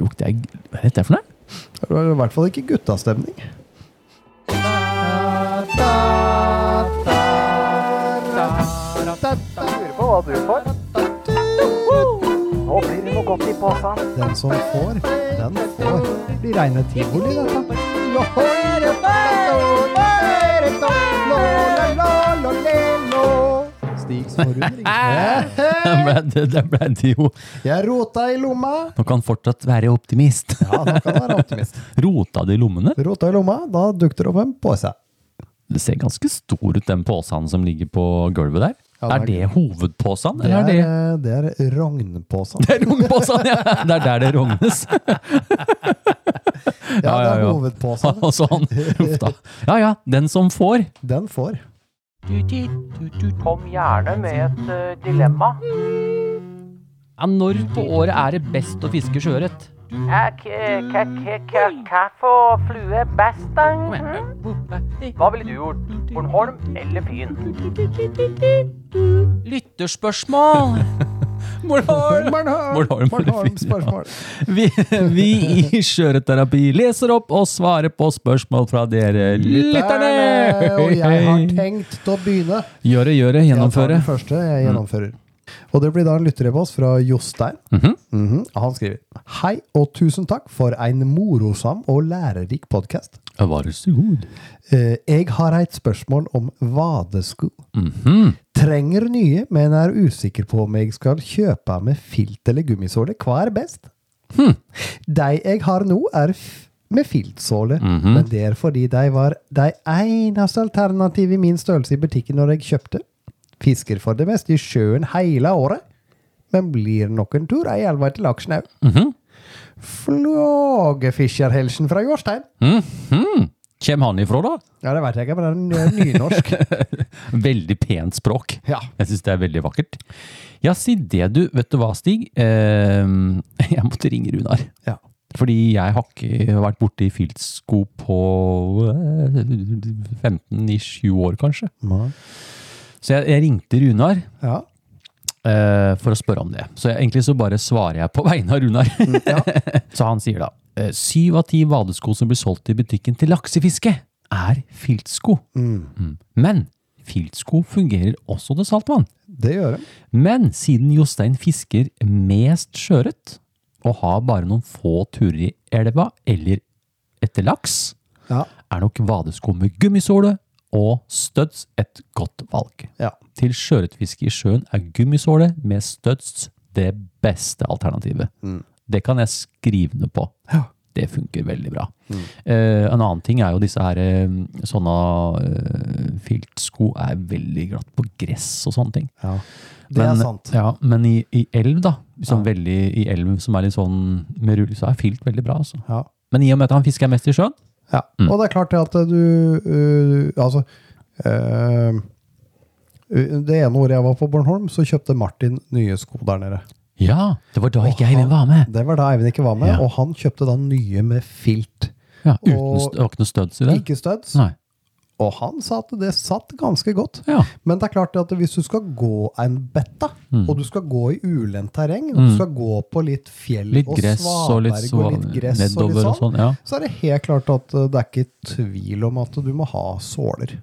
Lukter jeg Hva er dette for noe? Det var i hvert fall ikke guttastemning. Lurer på hva du får. Nå blir det noe godt i posen. Den som får, den får. Det blir reine tivoli, dette. Stigs forundring. Det, ble det jo Jeg rota i lomma. Nå kan fortsatt være optimist. Ja, nå kan være optimist. Rota det i lommene? Rota i lomma, da dukter det opp en pose. Det ser ganske stor ut, den posen som ligger på gulvet der. Ja, er det hovedpåsen? Det er er, det eh, det er. Det er rogneposen, ja! Det er der det rognes. Ja, det er ja. hovedposen. Og sånn. Ja ja, den som får. Den får. Kom gjerne med et eh, dilemma. Ja, når på året er det best å fiske sjøørret? For flue er best, da? Hva ville du gjort? Bornholm eller Fyn? Lytterspørsmål! Bornholm! Bornholm. Bornholm-spørsmål. Vi, vi i Skjøreterapi leser opp og svarer på spørsmål fra dere lytterne. Og jeg har tenkt å begynne. Gjøre, gjøre, Jeg tar gjennomføre. den første. Jeg gjennomfører. Og det blir da en lytterepost fra Jostein. Mhm. Mhm. Han skriver Hei og tusen takk for en morosam og lærerik podkast. Vær så god. Jeg har et spørsmål om vadesko. Mhm. Trenger nye, men er usikker på om jeg skal kjøpe med filt eller gummisåle. Hva er best? Hm. De jeg har nå, er med filtsåle, Mhm. men det er fordi de var de eneste alternativet i min størrelse i butikken når jeg kjøpte. Fisker for det meste i sjøen hele året, men blir nok en tur ei elva til laksen òg. Flågefischerhelsen fra Jårstein. Mhm. Kjem han ifra, da? Ja, det vet jeg ikke, men det er nynorsk. Veldig pent språk. Ja. Jeg syns det er veldig vakkert. Ja, si det, du. Vet du hva, Stig? Eh, jeg måtte ringe Runar. Ja. Fordi jeg har ikke vært borti filtsko på eh, 15-20 år, kanskje. Så jeg, jeg ringte Runar Ja. Eh, for å spørre om det. Så jeg, egentlig så bare svarer jeg på vegne av Runar. så han sier da eh, syv av ti vadesko som blir solgt i butikken til laksefiske, er filtsko. Mm. Men filtsko fungerer også til saltvann. Det gjør det. Men siden Jostein fisker mest sjøørret, og har bare noen få turer i elva eller etter laks, Ja. er nok vadesko med gummisåle og studs et godt valg. Ja. Til sjøørretfiske i sjøen er gummisåle med studs det beste alternativet. Det kan jeg skrive ned på. Ja. Det funker veldig bra. Eh, en annen ting er jo disse her eh, sånne eh, filtsko er veldig glatt på gress og sånne ting. ja. Det er sant. Ja, men i, i elv, da, Liksom veldig i elv som er litt sånn med rull, så er filt veldig bra. Altså. Ja. Men i og med at han fisker mest i sjøen, Ja, Mm. og det er klart det at du uh, Altså øh, Det ene året jeg var på Bornholm, så kjøpte Martin nye sko der nede. ja, det var da ikke han, Eivind var med. Det var da Eivind ikke var med, Ja. og han kjøpte da nye med filt. Ja, uten Og- ikke noe studs i det? Ikke studs. Nei. Og han sa at det satt ganske godt. Ja. Men det er klart at hvis du skal gå en betta, Mm. og du skal gå i ulendt terreng, og du skal gå på litt fjell Litt og svaberg og litt, og litt gress og litt litt og sånn, sånn. Ja. så er det helt klart at uh, det er ikke tvil om at du må ha såler.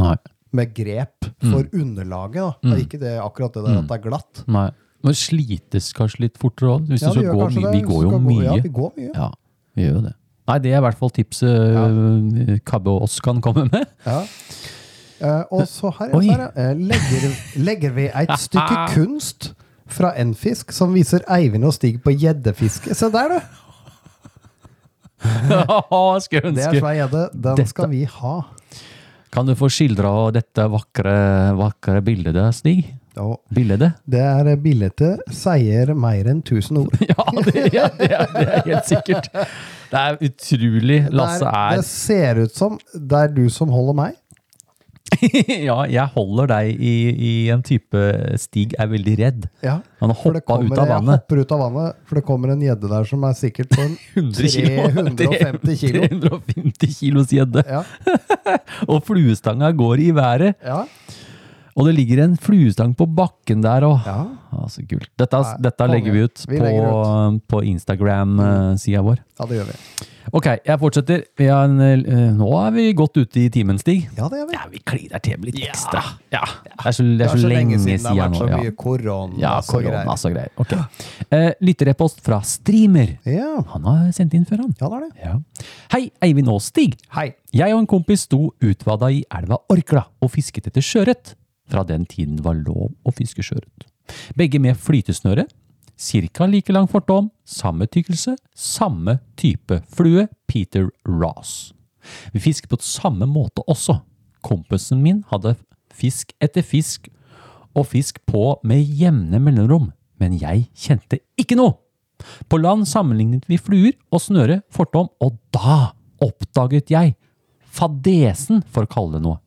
Nei. med grep for underlaget. Da. Det er ikke det, akkurat det der at det er glatt. Nei. Men slites kanskje litt fortere òg, Ja, vi, det. Vi går jo mye. Ja, vi går mye. Ja, vi gjør jo det. Nei, det er i hvert fall tipset ja. Kabbe og oss kan komme med. Ja. Uh, og så her, er så eh, legger, legger vi et stykke kunst fra en fisk som viser Eivind og Stig på gjeddefiske. Se der, du! Skulle Det er ønske svær gjedde. Den Dette- skal vi ha. Kan du få skildra dette vakre, vakre bildet, Stig? Og Bildet? det er billedet, sier mer enn 1000 ord. Ja, det, ja, det, er, det er helt sikkert. Det er utrolig. Lasse det, er det ser ut som det er du som holder meg. Ja, jeg holder deg i, i en type Stig er veldig redd. Ja, Han har hoppa ut av Jeg hopper ut av vannet, for det kommer en gjedde der som er sikkert på en 100 kilo. 350 kilo. 350 kilos gjedde. Ja, Og fluestanga går i været. ja, Og det ligger en fluestang på bakken der òg. ja. Altså, kult. Dette, Nei, dette legger vi ut Vi på, på Instagram-sida vår. ja det gjør vi. Ok, jeg fortsetter. Vi har en, eh, nå er vi godt ute i timen, Stig. Ja, det gjør vi. Ja, vi kliner til med litt ekstra. Ja, Det er så, det Det er så lenge siden det har vært så Ja, mye korona ja og greier. og greier. Ok. Eh, Lytterepost fra Streamer. Ja, Han har sendt inn før, han. ja, det er det. Ja. Hei, Eivind og Stig. Hei. Jeg og en kompis sto utvada i elva Orkla og fisket etter sjøørret. Fra den tiden det var lov å fiske sjøørret. Begge med flytesnøre. Cirka like lang fortom, samme tykkelse, samme type flue. Peter Ross. Vi fisket på samme måte også. Kompisen min hadde fisk etter fisk og fisk på med jevne mellomrom, men jeg kjente ikke noe. På land sammenlignet vi fluer og snøre fortom, og da oppdaget jeg fadesen, for å kalle det noe.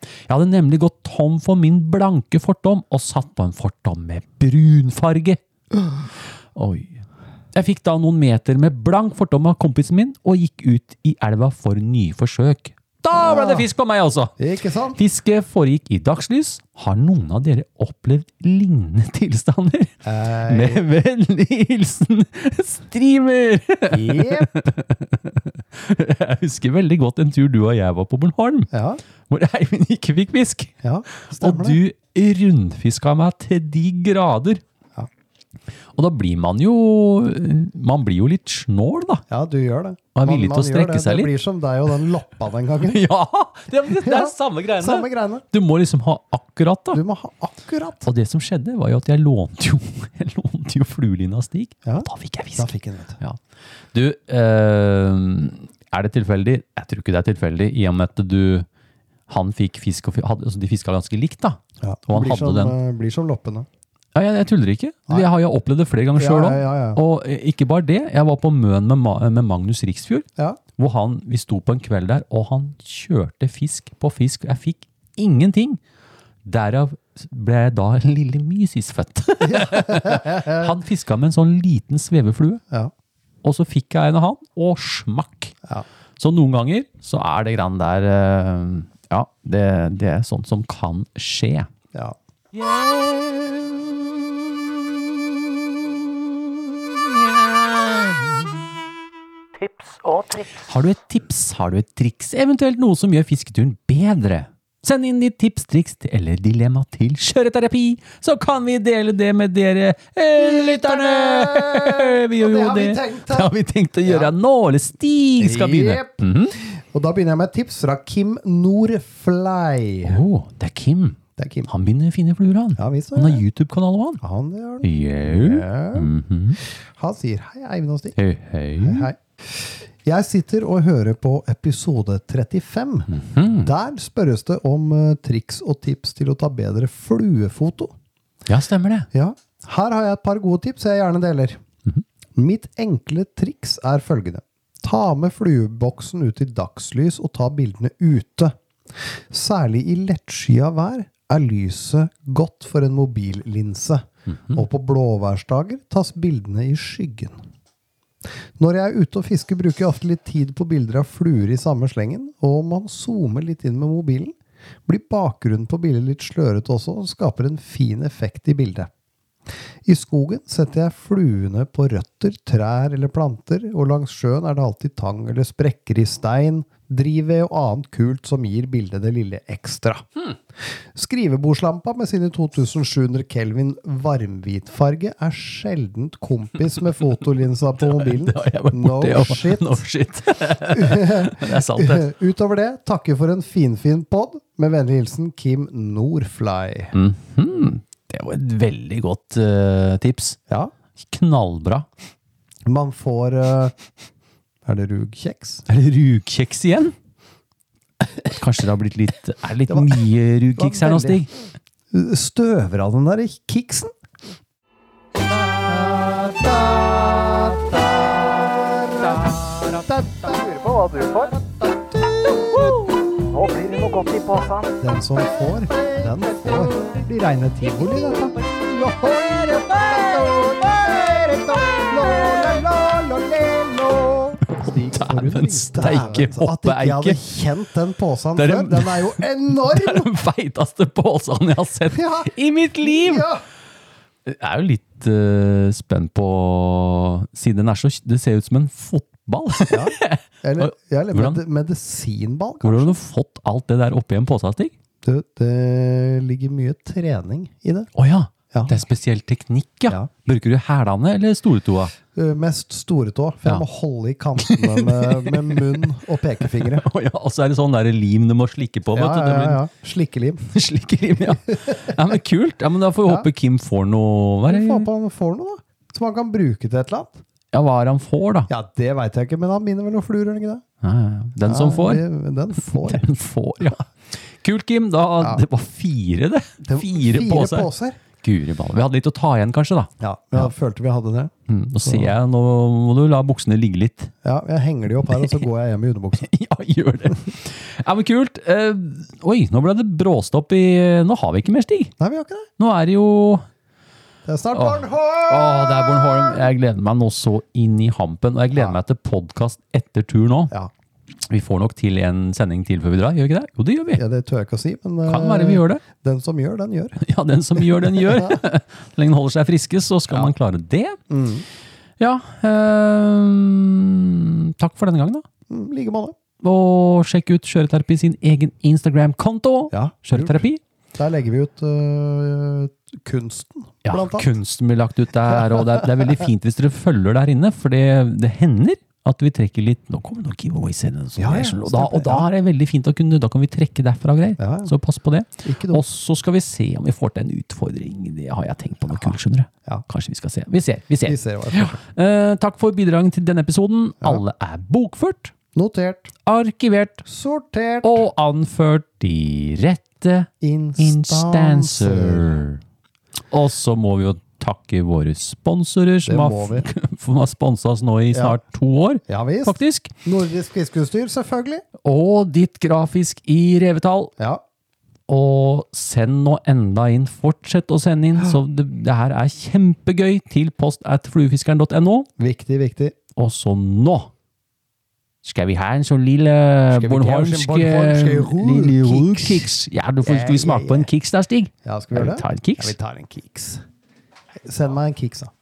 Jeg hadde nemlig gått tom for min blanke fortom og satt på en fortom med brunfarge. Oi. Jeg fikk da noen meter med blank fortom av kompisen min og gikk ut i elva for nye forsøk. Da ble det fisk på meg også! Ikke sant? Fisket foregikk i dagslys. Har noen av dere opplevd lignende tilstander? Eh, Med vennlig hilsen Streamer! Jepp. Jeg husker veldig godt en tur du og jeg var på Bornholm, Ja, hvor Eivind ikke fikk fisk. ja, Og stemmer det. du rundfiska meg til de grader. Og da blir man jo Man blir jo litt snål, da. Ja, du gjør det. Man er villig til å strekke det. seg litt. Det blir som deg og den loppa den gangen. Ja! Det, det, det Ja, er samme greiene. Samme greiene. Du må liksom ha akkurat, da. Du må ha akkurat. Og det som skjedde, var jo at jeg lånte jo, jeg lånte jo fluelina av Stig. Ja. Og da fikk jeg Da fisk. fikk jeg du. Ja. Du, øh, er det tilfeldig? Jeg tror ikke det er tilfeldig, i og med at du Han fikk fisk, og fisk, altså de fiska ganske likt, da. Ja. Og han blir, hadde som, den. eh, blir som loppene. Ja, jeg, jeg tuller ikke. Nei. Jeg har jo opplevd det flere ganger sjøl ja, òg. ja, ja. Og eh, ikke bare det. Jeg var på Møn med, med Magnus Riksfjord. ja. Hvor han, vi sto på en kveld der, og han kjørte fisk på fisk. Jeg fikk ingenting. Derav ble jeg da lille Mysis født. han fiska med en sånn liten sveveflue, ja. og så fikk jeg en av han, og smakk. Ja. Så noen ganger så er det grann der eh, Ja, det, det er sånt som kan skje. ja. Tips og triks. Har du et tips, har du et triks, eventuelt noe som gjør fisketuren bedre? Send inn ditt tips, triks eller dilemma til Kjøreterapi, så kan vi dele det med dere eh, lytterne! Vi gjør jo har vi det. Det har vi tenkt å gjøre Ja. nå, eller Stig skal begynne. Yep. Mm -hmm. Og da begynner jeg med et tips fra Kim Nordfly. Oh, det er Kim. Det er Kim. Han begynner å finne fluer, han. Ja, visst Han har. YouTube-kanal òg, han. Han det. Yeah. Mm -hmm. Han sier hei, Eivind og Stig. Hei, hei. Hei, hei. Jeg sitter og hører på episode 35. Mhm. Der spørres det om eh, triks og tips til å ta bedre fluefoto. Ja, stemmer det. Ja, her har jeg et par gode tips jeg gjerne deler. Mitt enkle triks er følgende. Ta med flueboksen ut i dagslys og ta bildene ute. Særlig i lettskya vær er lyset godt for en mobillinse, og på blåværsdager tas bildene i skyggen. Når jeg er ute og fisker, bruker jeg ofte litt tid på bilder av fluer i samme slengen, og man zoomer litt inn med mobilen, blir bakgrunnen på bildet litt slørete også, og skaper en fin effekt i bildet. I skogen setter jeg fluene på røtter, trær eller planter, og langs sjøen er det alltid tang eller sprekker i stein, drivved og annet kult som gir bildet det lille ekstra. Skrivebordslampa med sine 2700 Kelvin varmhvitfarge er sjeldent kompis med fotolinsa på mobilen. No shit. No shit. det er sant, det. Utover det, takker for en finfin pod. Med vennlig hilsen Kim Nordfly. Mhm. Det var et veldig godt uh, tips. Ja, Knallbra. man får uh, Er det rugkjeks? Er det rugkjeks igjen? Kanskje det har blitt litt Er det litt Det var- mye rugkjeks her nå, Stig? Støver av den der kiksen? da, på hva du da, da, blir posen. Den som får, den får. Det blir reine tivoli, dette. Dæven steike, Dæven, så At ikke jeg hadde hoppeeike. kjent den posen før. en- Den er jo enorm! Det er den feiteste posen jeg har sett Ja. i mitt liv! Ja. Jeg er jo litt uh, spent på Siden den er så Det ser ut som en fotball. Eller, ja, eller Hvordan? med, medisinball, Hvordan har du fått alt det der oppi en pose, Stig? Det, det ligger mye trening i det. Å ja. Ja. Det er spesiell teknikk, ja. Ja. Bruker du hælene eller stortåa? Uh, Mest storetå, for Ja. jeg må holde i kantene med, med munn og pekefingre. Oh, ja, og så er det sånn der lim du må slikke på. Ja, vet du. ja, ja. Slikkelim. Slikkelim, ja. ja. Men kult. Ja, men Da får vi Ja. håpe Kim får noe Hva er får det? på han får noe, da. Som han kan bruke til et eller annet. Ja, hva er det han får, da? Ja, det veit jeg ikke, men han minner vel om fluer, ikke det? Ja, ja, ja. Den som får. det- Den får. Den får, ja. Kult, Kim. Da, Ja. Det var fire, det. Det var Fire, poser. poser. Guri balla. Vi hadde litt å ta igjen, kanskje, da. Ja, jeg følte vi hadde det. Mm, nå ser jeg, nå må du la buksene ligge litt. Ja, jeg henger de opp her, og så går jeg hjem i underbuksa. Ja, gjør det. Ja, men kult. Eh, oi, nå ble det bråstopp i Nå har vi ikke mer Stig. Nei, vi har ikke det. Nå er det jo Det er snart Åh. Bornholm! Åh, det er Bornholm. Jeg gleder meg nå så inn i hampen. Og jeg gleder Ja. meg til podkast etter tur nå. Ja, Vi får nok til en sending til før vi drar, gjør vi ikke det? Jo, det gjør vi. ja, det tør jeg ikke å si, men Kan eh, være vi gjør det. den som gjør, den gjør. Ja, den som gjør, den gjør. Så lenge den holder seg friske, så skal man klare det. Mm. Ja. eh, takk for denne gangen, da. Mm, like måte. Og sjekk ut Kjøreterapi sin egen Instagram-konto. Ja, Kjøreterapi. Der legger vi ut øh, kunsten, Ja, blant annet. Ja, kunsten blir lagt ut der, og det er, det er veldig fint hvis dere følger der inne, for det, det hender at vi trekker litt Nå kommer noen giveaways inn, Ja, ja, sånn, og, da, og da er det veldig fint å kunne Da kan vi trekke derfra og greier. Ja. Så pass på det. Og så skal vi se om vi får til en utfordring. Det har jeg tenkt på noe kult, skjønner du. Ja. Kanskje vi skal se. Vi ser. Vi ser. Vi ser. Eh, takk for bidraget til denne episoden. Alle er bokført, Notert, arkivert sortert, og anført de rette instanser. instanser. Og så må vi jo takke våre sponsorer som har, har sponsa oss nå i Ja. snart to år, Ja visst. faktisk. Nordisk fiskeutstyr, selvfølgelig. Og ditt grafisk i revetall. Ja. Og send nå enda inn. Fortsett å sende inn. Så det, det her er kjempegøy til post at fluefiskeren.no. Viktig, viktig. Og så nå skal vi ha en sånn lille bornholmsk sånn lille rulkiks? rulkiks. Ja, du får, skal vi smake ja, på en kiks da, Stig? Ja, skal vi gjøre det? en Ja, vi tar en kiks. Send meg en kiks, da.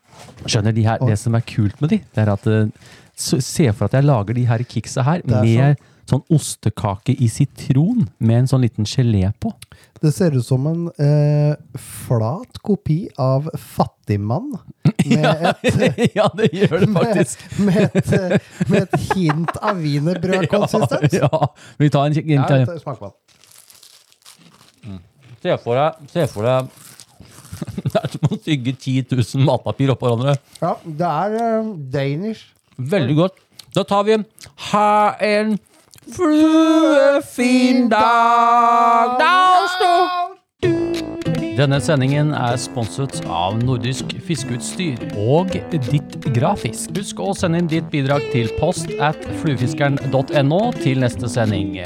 Skjønner de her, Det som er kult med de, det er at så, Se for at jeg lager de her kiksa her er med sånn ostekake i sitron med en sånn liten gelé på. Det ser ut som en eh, flat kopi av Fattigmann. Med et, ja, det gjør det faktisk. med, med, et, med et hint av wienerbrødkonsistens. Ja, ja. Vi tar en kikk. Ja, smak på den. se for deg, se for deg Det er som å tygge 10 000 matpapir oppå hverandre. Ja, det er eh, Danish. Veldig godt. Da tar vi en Ha en fluefin dag. Da stå. Denne sendingen er sponset av Nordisk fiskeutstyr og Ditt Grafisk. Husk å sende inn ditt bidrag til post at fluefiskeren.no til neste sending.